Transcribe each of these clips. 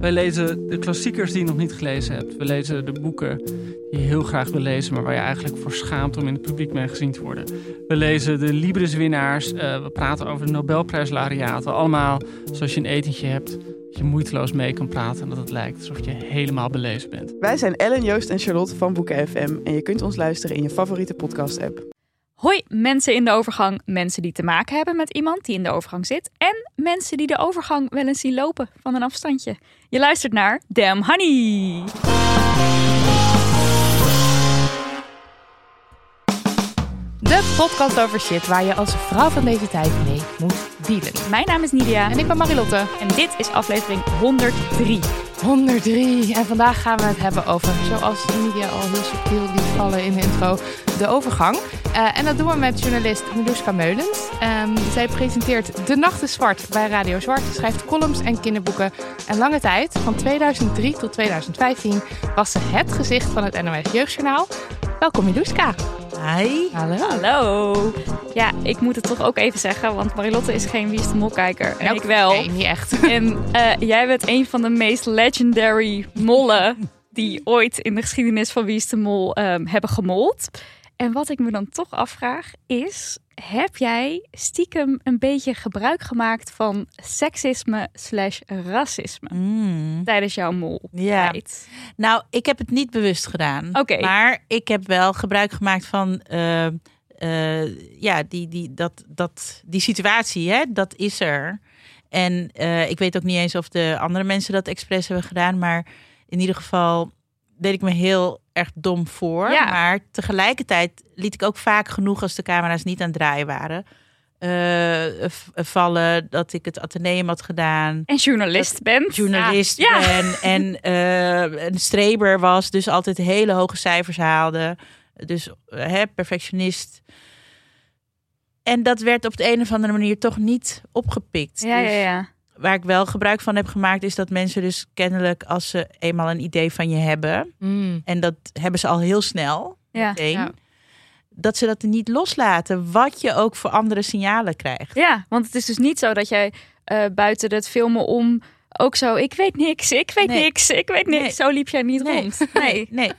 Wij lezen de klassiekers die je nog niet gelezen hebt. We lezen de boeken die je heel graag wil lezen, maar waar je eigenlijk voor schaamt om in het publiek mee gezien te worden. We lezen de Libris-winnaars. Uh, we praten over de Nobelprijslariaten. Allemaal zoals je een etentje hebt, dat je moeiteloos mee kan praten en dat het lijkt alsof je helemaal belezen bent. Wij zijn Ellen, Joost en Charlotte van Boeken FM en je kunt ons luisteren in je favoriete podcast-app. Hoi, mensen in de overgang, mensen die te maken hebben met iemand die in de overgang zit en mensen die de overgang wel eens zien lopen van een afstandje. Je luistert naar Damn Honey. De podcast over shit waar je als vrouw van deze tijd mee moet dealen. Mijn naam is Nidia En ik ben Marilotte. en dit is aflevering 103. 103. En vandaag gaan we het hebben over, zoals Nidia al heel subtiel liet vallen in de intro, de overgang. Eh, en dat doen we met journalist Miluska Meulens. Ehm, zij presenteert De Nacht is Zwart bij Radio Zwart, schrijft columns en kinderboeken. En lange tijd, van 2003 tot 2015, was ze het gezicht van het NOS Jeugdjournaal. Welkom Miluska. Hi. Hallo. Hallo. Ja, ik moet het toch ook even zeggen, want Marilotte is geen Wie is de Mol-kijker. En ik wel. Nee, niet echt. En eh, jij bent een van de meest legendary mollen die ooit in de geschiedenis van Wie is de Mol ehm, hebben gemold. En wat ik me dan toch afvraag is, heb jij stiekem een beetje gebruik gemaakt van seksisme slash racisme Mm. tijdens jouw mol? Ja. Nou, ik heb het niet bewust gedaan. Oké. Maar ik heb wel gebruik gemaakt van eh, eh, ja, die, die, dat, dat, die situatie, hè, dat is er. En eh, ik weet ook niet eens of de andere mensen dat expres hebben gedaan. Maar in ieder geval deed ik me heel erg dom voor. Ja. Maar tegelijkertijd liet ik ook vaak genoeg als de camera's niet aan het draaien waren. eh, vallen dat ik het ateneum had gedaan En journalist bent. journalist Ja. ben en eh, een streber was, dus altijd hele hoge cijfers haalde. Dus hè, perfectionist. En dat werd op de een of andere manier toch niet opgepikt. Ja, ja, Dus ja. Waar ik wel gebruik van heb gemaakt, is dat mensen dus kennelijk, als ze eenmaal een idee van je hebben, Mm. en dat hebben ze al heel snel, Ja. meteen, Ja. dat ze dat er niet loslaten, wat je ook voor andere signalen krijgt. Ja, want het is dus niet zo dat jij eh, buiten het filmen om ook zo, ik weet niks, ik weet Nee. niks, ik weet niks. Nee. Zo liep jij niet Nee. rond. Nee. Nee.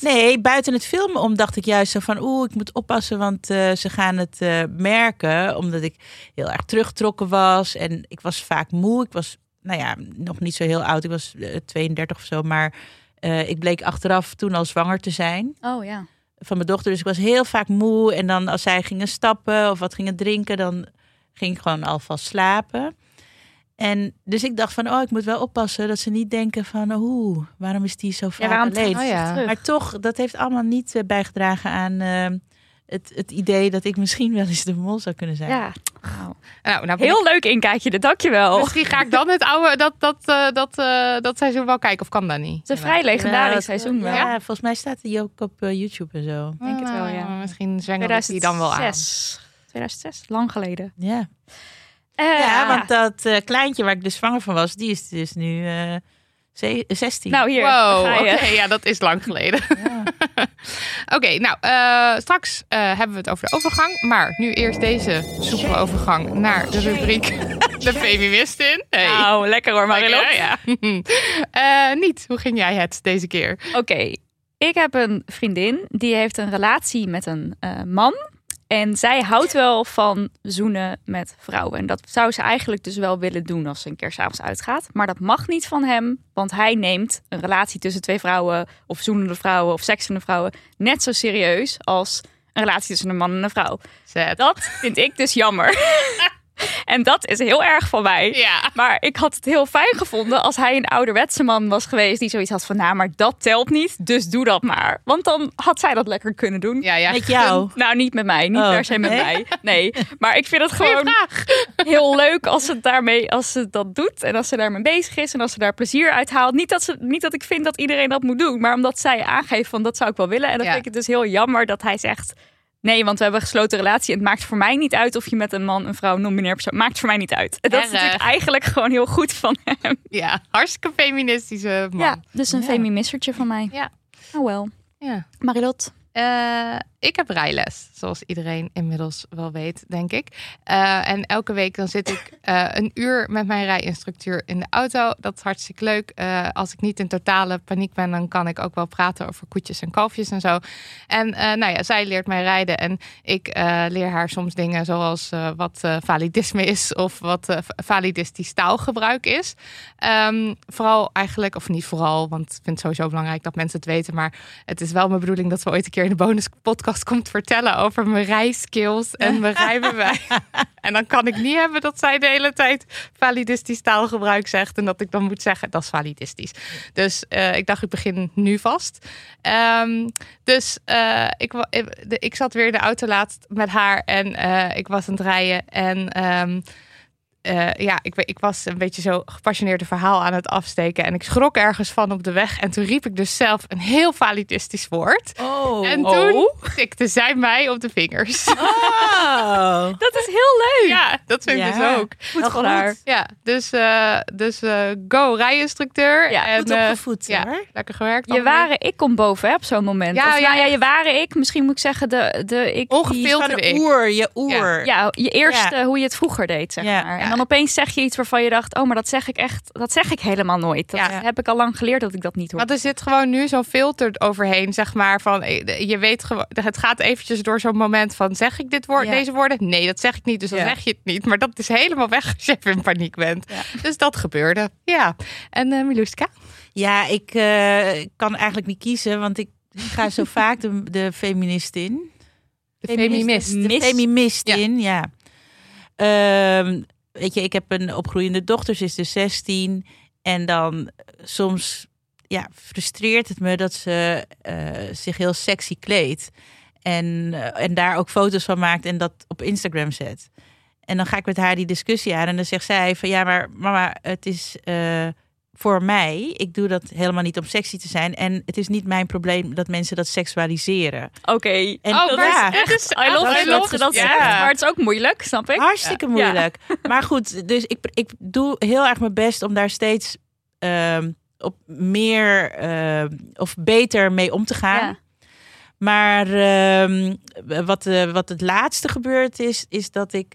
Nee, buiten het filmen om dacht ik juist zo van... oeh, ik moet oppassen, want eh, ze gaan het eh, merken. Omdat ik heel erg teruggetrokken was. En ik was vaak moe. Ik was, nou ja, nog niet zo heel oud. Ik was eh, 32 of zo. Maar eh, ik bleek achteraf toen al zwanger te zijn Oh ja. van mijn dochter. Dus ik was heel vaak moe. En dan als zij gingen stappen of wat gingen drinken... dan ging ik gewoon alvast slapen. En dus ik dacht van, oh, ik moet wel oppassen dat ze niet denken van, oeh, waarom is die zo vaak Oh ja. terug? Maar toch, dat heeft allemaal niet eh, bijgedragen aan eh, het, het idee dat ik misschien wel eens de mol zou kunnen zijn. Ja, Nou, nou heel leuk inkijkje, dankjewel. Misschien ga ik dan het oude, dat, dat, eh, dat, eh, dat seizoen wel kijken of kan dat niet? Het is een vrij legendarisch Ja, seizoen wel. Ja, volgens mij staat die ook op YouTube en zo. denk het wel, ja. Ah, Misschien zwengel ik die dan wel aan. 2006. 2006, lang geleden. Ja, Eh, ja want dat eh, kleintje waar ik dus zwanger van was, die is dus nu eh, ze- 16. Nou, hier, Wow, oké, ja, dat is lang geleden. Ja. Oké, nou, eh, straks eh, hebben we het over de overgang. Maar nu eerst deze soepele overgang naar de rubriek De Feministin. Hey. Nou, lekker hoor, Marilot. Ja, ja. Eh, niet, hoe ging jij het deze keer? Oké, ik heb een vriendin die heeft een relatie met een eh, man. En zij houdt wel van zoenen met vrouwen. En dat zou ze eigenlijk dus wel willen doen als ze een keer s'avonds uitgaat. Maar dat mag niet van hem, want hij neemt een relatie tussen twee vrouwen... of zoenende vrouwen of seksende vrouwen... net zo serieus als een relatie tussen een man en een vrouw. Zet. Dat vind ik dus jammer. En dat is heel erg van mij. Ja. Maar ik had het heel fijn gevonden als hij een ouderwetse man was geweest die zoiets had van, nou, maar dat telt niet, dus doe dat maar. Want dan had zij dat lekker kunnen doen. Ja, ja. Met jou. Nou, niet met mij, niet Oh, per se met nee? mij. Nee, maar ik vind het gewoon heel leuk als ze daarmee, als ze dat doet en als ze daarmee bezig is en als ze daar plezier uit haalt. Niet dat, ze, niet dat ik vind dat iedereen dat moet doen, maar omdat zij aangeeft van dat zou ik wel willen. En dan Ja. vind ik het dus heel jammer dat hij zegt. Nee, want we hebben een gesloten relatie. En het maakt voor mij niet uit of je met een man, een vrouw, non-binair persoon. Maakt voor mij niet uit. Dat is natuurlijk eigenlijk gewoon heel goed van hem. Ja, hartstikke feministische man. Ja, dus een Ja. feminissertje van mij. Ja. Oh wel. Ja. Marilot. Eh, ik heb rijles, zoals iedereen inmiddels wel weet, denk ik. Eh, en elke week dan zit ik eh, een uur met mijn rijinstructeur in de auto. Dat is hartstikke leuk. Eh, als ik niet in totale paniek ben, dan kan ik ook wel praten over koetjes en kalfjes en zo. En nou ja, zij leert mij rijden en ik leer haar soms dingen zoals wat validisme is of wat validistisch taalgebruik is. Ehm, vooral eigenlijk, of niet vooral, want ik vind het sowieso belangrijk dat mensen het weten, maar het is wel mijn bedoeling dat we ooit een keer in de bonus podcast komt vertellen over mijn rijskills en mijn rijbewijs. en dan kan ik niet hebben dat zij de hele tijd validistisch taalgebruik zegt en dat ik dan moet zeggen dat is validistisch. Dus eh, ik dacht ik begin nu vast. Ehm, dus eh, ik, eh, ik zat weer in de auto laatst met haar en ik was aan het rijden en ehm, eh, ja, ik, ik was een beetje zo gepassioneerd een verhaal aan het afsteken. En ik schrok ergens van op de weg. En toen riep ik dus zelf een heel validistisch woord. Oh. En toen tikte zij mij op de vingers. Oh. Dat is heel leuk. Ja, dat vind ik Ja. dus ook. Goed haar. Ja, dus, eh, dus eh, go rijinstructeur. Ja, en, Goed opgevoed ja, hoor. lekker gewerkt. Je allemaal. ware ik komt boven hè, op zo'n moment. Ja, of, ja, nou ja, je ware ik. Misschien moet ik zeggen de, de ik die- Ongefilterde ik. oer, je oer. Ja, je eerste, hoe je het vroeger deed, zeg Ja. maar. Dan opeens zeg je iets waarvan je dacht, oh, maar dat zeg ik echt, dat zeg ik helemaal nooit. Dat Ja. heb ik al lang geleerd dat ik dat niet hoor. Want er zit gewoon nu zo'n filter overheen, zeg maar. Van, eh, je weet gewoon, het gaat eventjes door zo'n moment van, zeg ik dit woord, Ja. deze woorden? Nee, dat zeg ik niet, dus dan Ja. zeg je het niet. Maar dat is helemaal weg als je even in paniek bent. Ja. Dus dat gebeurde. Ja. En eh Miluska? Ja, ik eh, kan eigenlijk niet kiezen, want ik ga zo vaak de, de feminist in. De feminist. De feminist Ja. in, ja. Ehm, weet je, ik heb een opgroeiende dochter, ze is dus 16. En dan eh, soms ja, frustreert het me dat ze eh, zich heel sexy kleedt. En, eh, en daar ook foto's van maakt en dat op Instagram zet. En dan ga ik met haar die discussie aan. En dan zegt zij van ja, maar mama, het is voor mij. Ik doe dat helemaal niet om sexy te zijn. En het is niet mijn probleem dat mensen dat seksualiseren. Oké. En Oh, maar is het is I love dat dat ja. Maar het is ook moeilijk, snap ik. Hartstikke Ja. moeilijk. Maar goed, dus ik, ik doe heel erg mijn best om daar steeds ehm, op meer ehm, of beter mee om te gaan. Ja. Maar ehm, wat, eh, wat het laatste gebeurd is, is dat ik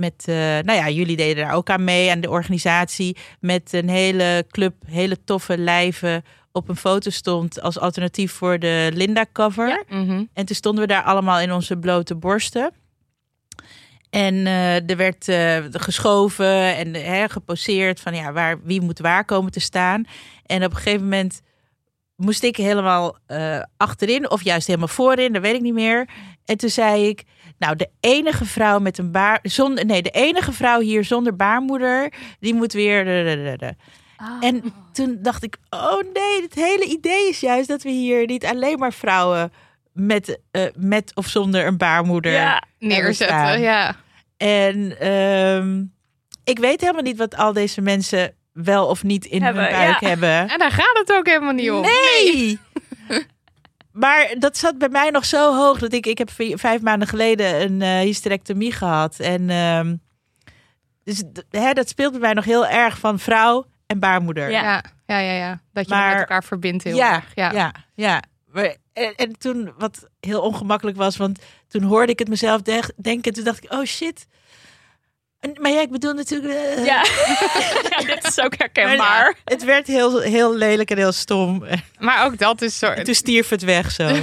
met, eh, nou ja, jullie deden daar ook aan mee, aan de organisatie, met een hele club, hele toffe lijven op een foto stond als alternatief voor de Linda cover. Ja. Mhm. En toen stonden we daar allemaal in onze blote borsten. En eh, er werd eh, geschoven en hè, geposeerd van ja, waar, wie moet waar komen te staan. En op een gegeven moment moest ik helemaal achterin of juist helemaal voorin, dat weet ik niet meer. En toen zei ik, nou de enige vrouw met een baar, zonder, nee, de enige vrouw hier zonder baarmoeder, die moet weer. Ah. En toen dacht ik, oh nee, het hele idee is juist dat we hier niet alleen maar vrouwen met, eh, met of zonder een baarmoeder Ja. Neerzetten, ja. En ehm, ik weet helemaal niet wat al deze mensen wel of niet in Hebben, hun buik ja. hebben. En daar gaat het ook helemaal niet om. Nee! Maar dat zat bij mij nog zo hoog dat ik, ik heb vijf maanden geleden een eh, hysterectomie gehad. En ehm, dus, hè, dat speelt bij mij nog heel erg van vrouw en baarmoeder. Ja. Ja, ja, ja. ja. Dat je Maar- met elkaar verbindt heel ja, erg. Ja. ja, ja. Maar, en, en toen, wat heel ongemakkelijk was, want toen hoorde ik het mezelf de- denken. Toen dacht ik, oh shit. En- Maar ja, ik bedoel natuurlijk... eh, Ja. ja, dit is ook maar herkenbaar. ja, het werd heel, heel lelijk en heel stom. Maar ook dat is zo. En toen stierf het weg zo.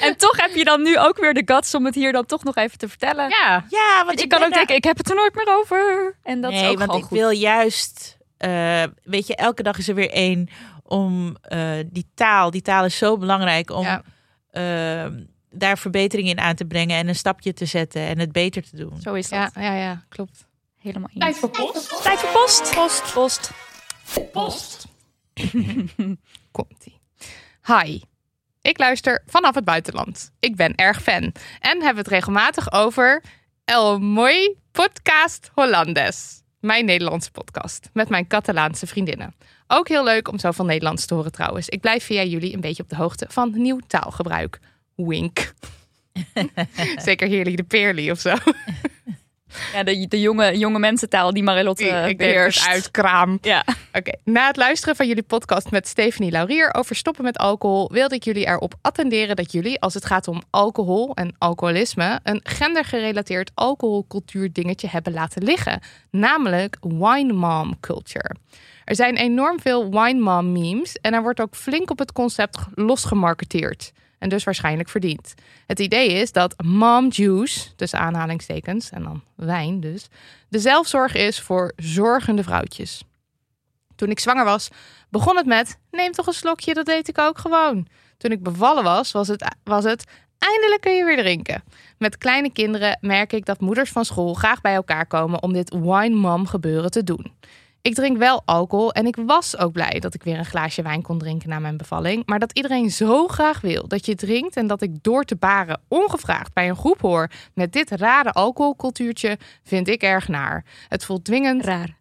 En toch heb je dan nu ook weer de guts om het hier dan toch nog even te vertellen. Ja. Ja, want Want je ik kan ook daar- denken, ik heb het er nooit meer over. En dat is nee, ook want ik goed. wil juist... eh, weet je, elke dag is er weer één om eh, die taal. Die taal is zo belangrijk om Ja. Daar verbetering in aan te brengen en een stapje te zetten en het beter te doen. Zo is dat. Ja, ja, ja, klopt. Helemaal eens. Tijd voor post. Tijd voor post. Post. Post. Post. Komt-ie. Hi. Ik luister vanaf het buitenland. Ik ben erg fan en heb het regelmatig over El Mooi Podcast Hollandes. Mijn Nederlandse podcast met mijn Catalaanse vriendinnen. Ook heel leuk om zoveel Nederlands te horen trouwens. Ik blijf via jullie een beetje op de hoogte van nieuw taalgebruik. Wink. Zeker heerlijk de peerly of zo. Ja, de, de jonge, jonge mensentaal die Marilotte ik uh, denk het beheerst. uit kraam. Ja. Oké, na het luisteren van jullie podcast met Stephanie Laurier over stoppen met alcohol, wilde ik jullie erop attenderen dat jullie, als het gaat om alcohol en alcoholisme, een gendergerelateerd alcoholcultuur dingetje hebben laten liggen. Namelijk wine mom culture. Er zijn enorm veel wine mom memes en er wordt ook flink op het concept losgemarketeerd. En dus waarschijnlijk verdiend. Het idee is dat mom juice, tussen aanhalingstekens, en dan wijn dus, de zelfzorg is voor zorgende vrouwtjes. Toen ik zwanger was, begon het met: neem toch een slokje, dat deed ik ook gewoon. Toen ik bevallen was, was het, was het eindelijk kun je weer drinken. Met kleine kinderen merk ik dat moeders van school graag bij elkaar komen om dit wine mom gebeuren te doen. Ik drink wel alcohol en ik was ook blij dat ik weer een glaasje wijn kon drinken na mijn bevalling. Maar dat iedereen zo graag wil dat je drinkt en dat ik door te baren ongevraagd bij een groep hoor met dit rare alcoholcultuurtje, vind ik erg naar. Het voelt dwingend Raar.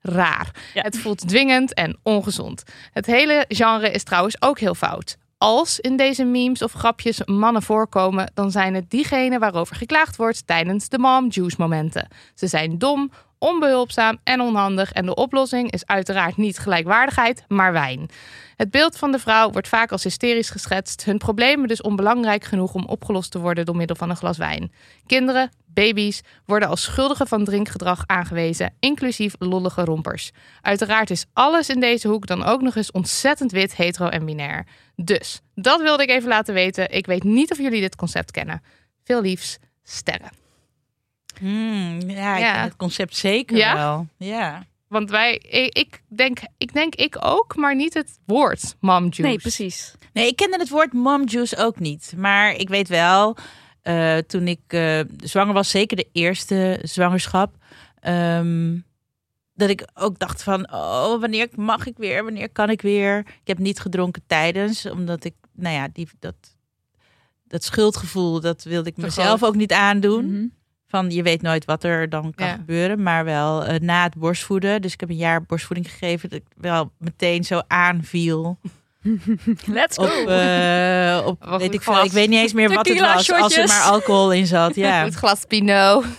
raar. Ja. Het voelt dwingend en ongezond. Het hele genre is trouwens ook heel fout. Als in deze memes of grapjes mannen voorkomen, dan zijn het diegenen waarover geklaagd wordt tijdens de mom juice momenten. Ze zijn dom, onbehulpzaam en onhandig en de oplossing is uiteraard niet gelijkwaardigheid, maar wijn. Het beeld van de vrouw wordt vaak als hysterisch geschetst, hun problemen dus onbelangrijk genoeg om opgelost te worden door middel van een glas wijn. Kinderen, baby's worden als schuldigen van drinkgedrag aangewezen, inclusief lollige rompers. Uiteraard is alles in deze hoek dan ook nog eens ontzettend wit, hetero en binair. Dus, dat wilde ik even laten weten. Ik weet niet of jullie dit concept kennen. Veel liefs, sterren. Hmm, ja, ik Ja. ken het concept zeker Ja? wel. Ja. Want wij, ik ik denk, ik denk ik ook, maar niet het woord mom juice. Nee, precies. Nee, ik kende het woord mom juice ook niet. Maar ik weet wel, eh, toen ik eh, zwanger was, zeker de eerste zwangerschap, ehm, dat ik ook dacht van, oh, wanneer mag ik weer? Wanneer kan ik weer? Ik heb niet gedronken tijdens, omdat ik, nou ja, die, dat, dat schuldgevoel, dat wilde ik mezelf ook niet aandoen. Mhm. Van je weet nooit wat er dan kan Ja. gebeuren, maar wel eh, na het borstvoeden. Dus ik heb een jaar borstvoeding gegeven, dat ik wel meteen zo aanviel Let's go. op, eh, op weet ik veel. Ik weet niet eens meer wat het was, als er maar alcohol in zat. Ja. Het glas Pinot.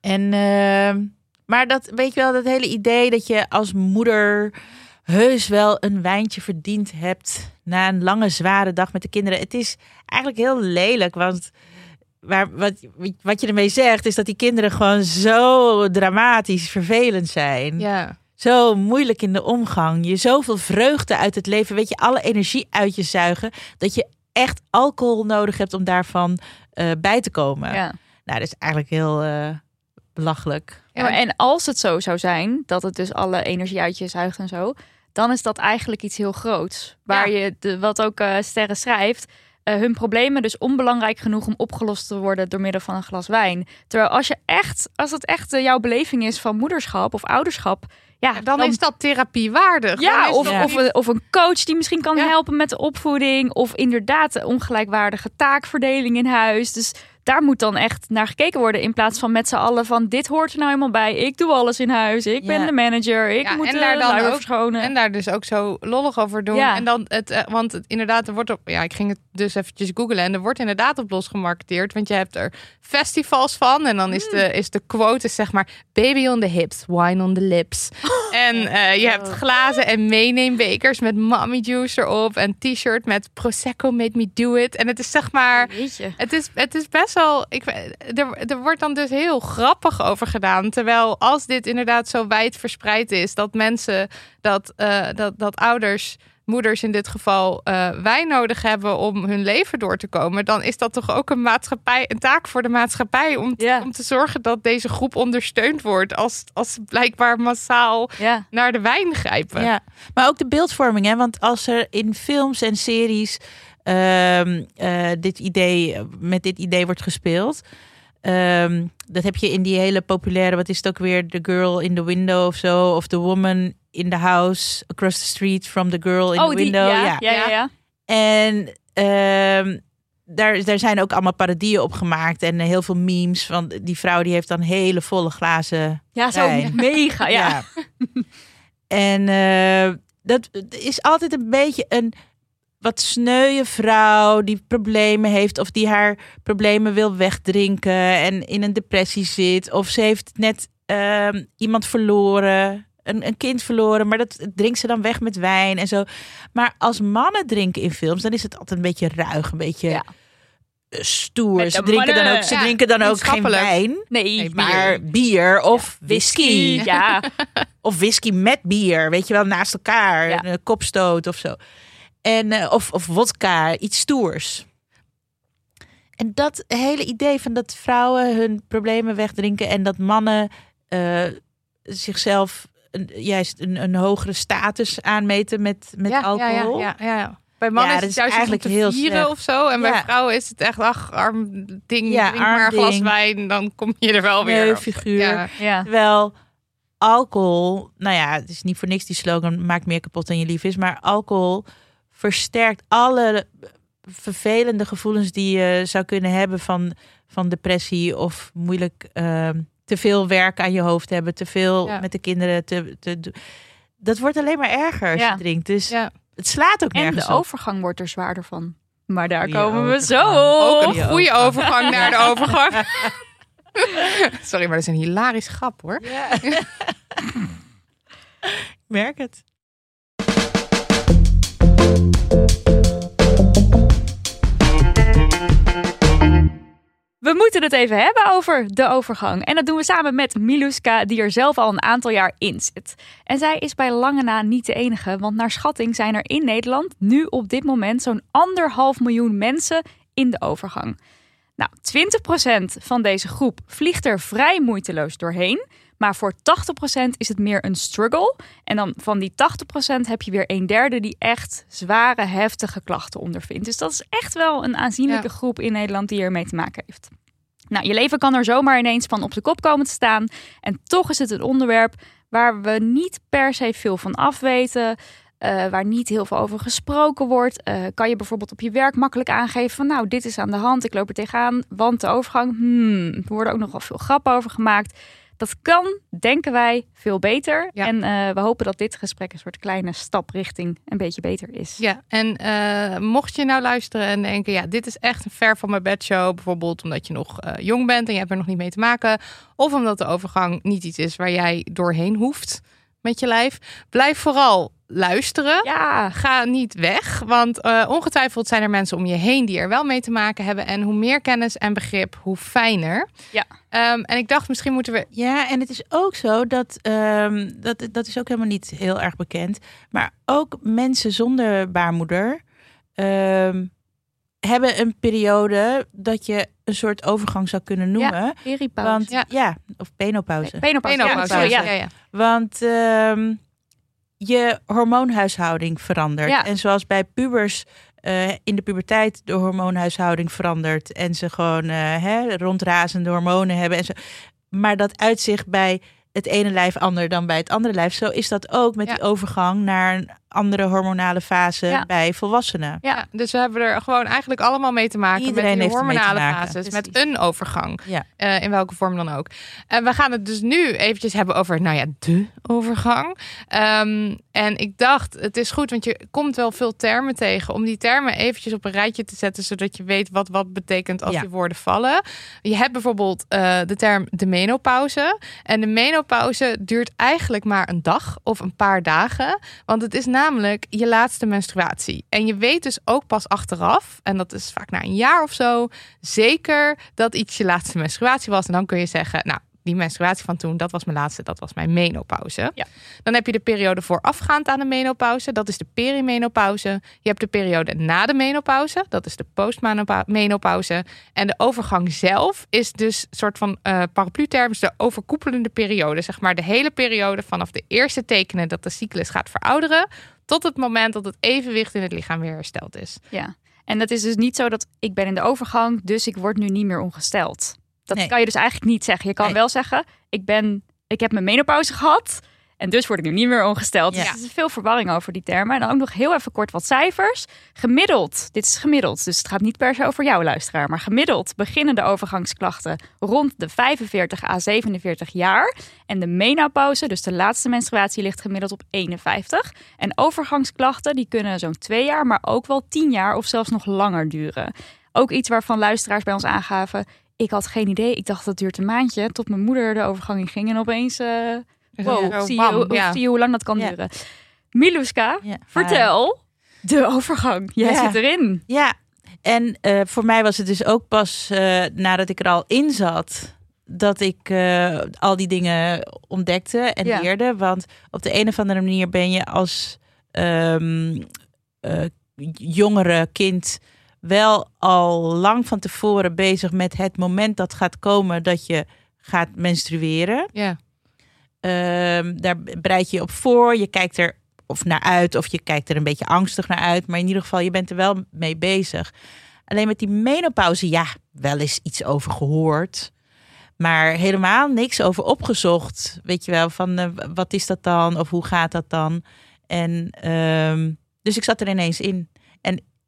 En, ehm, maar dat weet je wel, dat hele idee dat je als moeder heus wel een wijntje verdiend hebt na een lange zware dag met de kinderen. Het is eigenlijk heel lelijk, want waar, wat, wat je ermee zegt is dat die kinderen gewoon zo dramatisch vervelend zijn. Ja. Zo moeilijk in de omgang. Je zoveel vreugde uit het leven. Weet je, alle energie uit je zuigen. Dat je echt alcohol nodig hebt om daarvan eh, bij te komen. Ja. Nou, dat is eigenlijk heel eh, belachelijk. Ja, maar en als het zo zou zijn, dat het dus alle energie uit je zuigt en zo, dan is dat eigenlijk iets heel groots. Waar je, de, wat ook eh, Sterren schrijft, hun problemen dus onbelangrijk genoeg om opgelost te worden door middel van een glas wijn. Terwijl als je echt, als het echt jouw beleving is van moederschap of ouderschap, ja, Dan, is dat therapiewaardig. ja, of. Of, een, of een coach die misschien kan Ja. helpen met de opvoeding. Of inderdaad de ongelijkwaardige taakverdeling in huis. Dus daar moet dan echt naar gekeken worden. In plaats van met z'n allen van dit hoort er nou helemaal bij. Ik doe alles in huis. Ik ben de manager. Ik Ja, moet en de daar dan ook- verschonen. En daar dus ook zo lollig over doen. Ja. En dan het, eh, want het, inderdaad, er wordt op. Ja, ik ging het dus eventjes googlen. En er wordt inderdaad op los gemarketeerd. Want je hebt er festivals van. En dan is, de, is de quote is zeg maar: baby on the hips, wine on the lips. En eh, je hebt glazen en meeneembekers met mommy juice erop. En t-shirt met Prosecco made me do it. En het is zeg maar. Jeetje. Het is, het is best wel. Ik, er, er wordt dan dus heel grappig over gedaan. Terwijl als dit inderdaad zo wijd verspreid is, dat mensen, dat, eh, dat, dat ouders, moeders in dit geval, eh wijn nodig hebben om hun leven door te komen, dan is dat toch ook een maatschappij, een taak voor de maatschappij om, te- om te zorgen dat deze groep ondersteund wordt. Als, als ze blijkbaar massaal naar de wijn grijpen. Ja, maar ook de beeldvorming, hè? Want als er in films en series ehm, eh, dit idee, met dit idee wordt gespeeld. Ehm, dat heb je in die hele populaire, wat is het ook weer? The Girl in the Window of zo. Of The Woman in the House Across the Street from the Girl in oh, the die, Window. ja, ja, ja. ja. En ehm, daar, daar zijn ook allemaal parodieën op gemaakt. En heel veel memes van die vrouw die heeft dan hele volle glazen Ja, zo wijn. mega. Ja. Ja. en eh, dat is altijd een beetje een wat sneuwe vrouw die problemen heeft of die haar problemen wil wegdrinken en in een depressie zit. Of ze heeft net ehm, iemand verloren, een, een kind verloren, maar dat drinkt ze dan weg met wijn en zo. Maar als mannen drinken in films, dan is het altijd een beetje ruig, een beetje Ja. eh, stoer. Ze drinken dan ook, ze Ja, drinken dan ook geen wijn. Nee, Nee, Maar bier of whisky. Ja, Of whisky met bier, weet je wel, naast elkaar. Ja. Een kopstoot of zo. En, eh, of, of wodka, iets stoers. En dat hele idee van dat vrouwen hun problemen wegdrinken en dat mannen eh, zichzelf een, juist een, een hogere status aanmeten met, met ja, alcohol. Ja, ja, ja, ja. Bij mannen Ja, is het is juist eigenlijk eigenlijk om te heel vieren slecht. of zo. En bij vrouwen is het echt, ach, arm ding, Ja, drink arm maar een glas ding. wijn, dan kom je er wel weer. Nee, op. figuur. Ja. ja. Terwijl alcohol, nou ja, het is niet voor niks die slogan maakt meer kapot dan je lief is, maar alcohol versterkt alle vervelende gevoelens die je zou kunnen hebben van, van depressie of moeilijk ehm, te veel werk aan je hoofd hebben, te veel Ja. met de kinderen te, te doen. Dat wordt alleen maar erger als Ja. je drinkt. Dus Ja. het slaat ook En nergens de op. overgang wordt er zwaarder van. Maar daar Goeie komen we zo. Ook op. een goede overgang naar de overgang. Sorry, maar dat is een hilarisch grap hoor. Ja. Ik merk het. We moeten het even hebben over de overgang. En dat doen we samen met Miluska, die er zelf al een aantal jaar in zit. En zij is bij lange na niet de enige, want naar schatting zijn er in Nederland nu op dit moment zo'n anderhalf miljoen mensen in de overgang. Nou, 20% van deze groep vliegt er vrij moeiteloos doorheen. Maar voor 80% is het meer een struggle. En dan van die 80% heb je weer een derde die echt zware, heftige klachten ondervindt. Dus dat is echt wel een aanzienlijke Ja. groep in Nederland die ermee te maken heeft. Nou, je leven kan er zomaar ineens van op de kop komen te staan. En toch is het een onderwerp waar we niet per se veel van afweten. eh, waar niet heel veel over gesproken wordt. Eh, kan je bijvoorbeeld op je werk makkelijk aangeven van nou, dit is aan de hand, ik loop er tegenaan. Want de overgang, hmm, er worden ook nog wel veel grappen over gemaakt. Dat kan, denken wij, veel beter. Ja. En eh, we hopen dat dit gesprek een soort kleine stap richting een beetje beter is. Ja, en eh, mocht je nou luisteren en denken, ja, dit is echt een ver van mijn bedshow, bijvoorbeeld omdat je nog eh, jong bent en je hebt er nog niet mee te maken, of omdat de overgang niet iets is waar jij doorheen hoeft met je lijf, blijf vooral luisteren. Ja, Ga niet weg, want eh, ongetwijfeld zijn er mensen om je heen die er wel mee te maken hebben. En hoe meer kennis en begrip, hoe fijner. Ja. Ehm, en ik dacht, misschien moeten we. Ja, en het is ook zo dat, ehm, dat, dat is ook helemaal niet heel erg bekend. Maar ook mensen zonder baarmoeder ehm, hebben een periode dat je een soort overgang zou kunnen noemen. peripauze. Want Ja. ja, of penopauze. Penopauze. Menopauze. Ja, ja. ja, ja. Want ehm, je hormoonhuishouding verandert. Ja. En zoals bij pubers eh, in de puberteit de hormoonhuishouding verandert. En ze gewoon eh, hè, rondrazende hormonen hebben. En zo. Maar dat uitzicht bij het ene lijf ander dan bij het andere lijf. Zo is dat ook met Ja. die overgang naar een andere hormonale fase Ja. bij volwassenen. Ja, dus we hebben er gewoon eigenlijk allemaal mee te maken Iedereen met die hormonale fases, met een overgang, Ja. eh, in welke vorm dan ook. En we gaan het dus nu eventjes hebben over, nou ja, de overgang. Ehm, en ik dacht, het is goed, want je komt wel veel termen tegen, om die termen eventjes op een rijtje te zetten, zodat je weet wat wat betekent als Ja. die woorden vallen. Je hebt bijvoorbeeld eh, de term de menopauze. En de menopauze duurt eigenlijk maar een dag of een paar dagen. Want het is namelijk je laatste menstruatie. En je weet dus ook pas achteraf, en dat is vaak na een jaar of zo, zeker dat iets je laatste menstruatie was. En dan kun je zeggen, nou, die menstruatie van toen, dat was mijn laatste, dat was mijn menopauze. Ja. Dan heb je de periode voorafgaand aan de menopauze, dat is de perimenopauze. Je hebt de periode na de menopauze, dat is de postmenopauze. En de overgang zelf is dus een soort van eh paraplu-term, de overkoepelende periode. Zeg maar de hele periode vanaf de eerste tekenen dat de cyclus gaat verouderen, tot het moment dat het evenwicht in het lichaam weer hersteld is. Ja. En dat is dus niet zo dat ik ben in de overgang, dus ik word nu niet meer ongesteld. Dat Nee. kan je dus eigenlijk niet zeggen. Je kan Nee. wel zeggen, ik, ben, ik heb mijn menopauze gehad en dus word ik nu niet meer ongesteld. Ja. Dus er is veel verwarring over die termen. En dan ook nog heel even kort wat cijfers. Gemiddeld, dit is gemiddeld, dus het gaat niet per se over jouw luisteraar, maar gemiddeld beginnen de overgangsklachten rond de 45 à 47 jaar. En de menopauze, dus de laatste menstruatie, ligt gemiddeld op 51. En overgangsklachten die kunnen zo'n twee jaar, maar ook wel tien jaar of zelfs nog langer duren. Ook iets waarvan luisteraars bij ons aangaven. Ik had geen idee. Ik dacht dat duurt een maandje. Tot mijn moeder de overgang in ging. En opeens, eh wow, zie, bam, je, hoe- ja. zie je hoe lang dat kan Ja. duren. Miluska, Ja. vertel de overgang. Jij Ja. zit erin. Ja, en eh, voor mij was het dus ook pas eh, nadat ik er al in zat dat ik eh, al die dingen ontdekte en Ja. leerde. Want op de een of andere manier ben je als ehm, eh, jongere kind wel al lang van tevoren bezig met het moment dat gaat komen dat je gaat menstrueren. Ja. Ehm, daar bereid je je op voor. Je kijkt er of naar uit, of je kijkt er een beetje angstig naar uit. Maar in ieder geval, je bent er wel mee bezig. Alleen met die menopauze, ja, wel eens iets over gehoord. Maar helemaal niks over opgezocht. Weet je wel, van eh, wat is dat dan? Of hoe gaat dat dan? En ehm, dus ik zat er ineens in.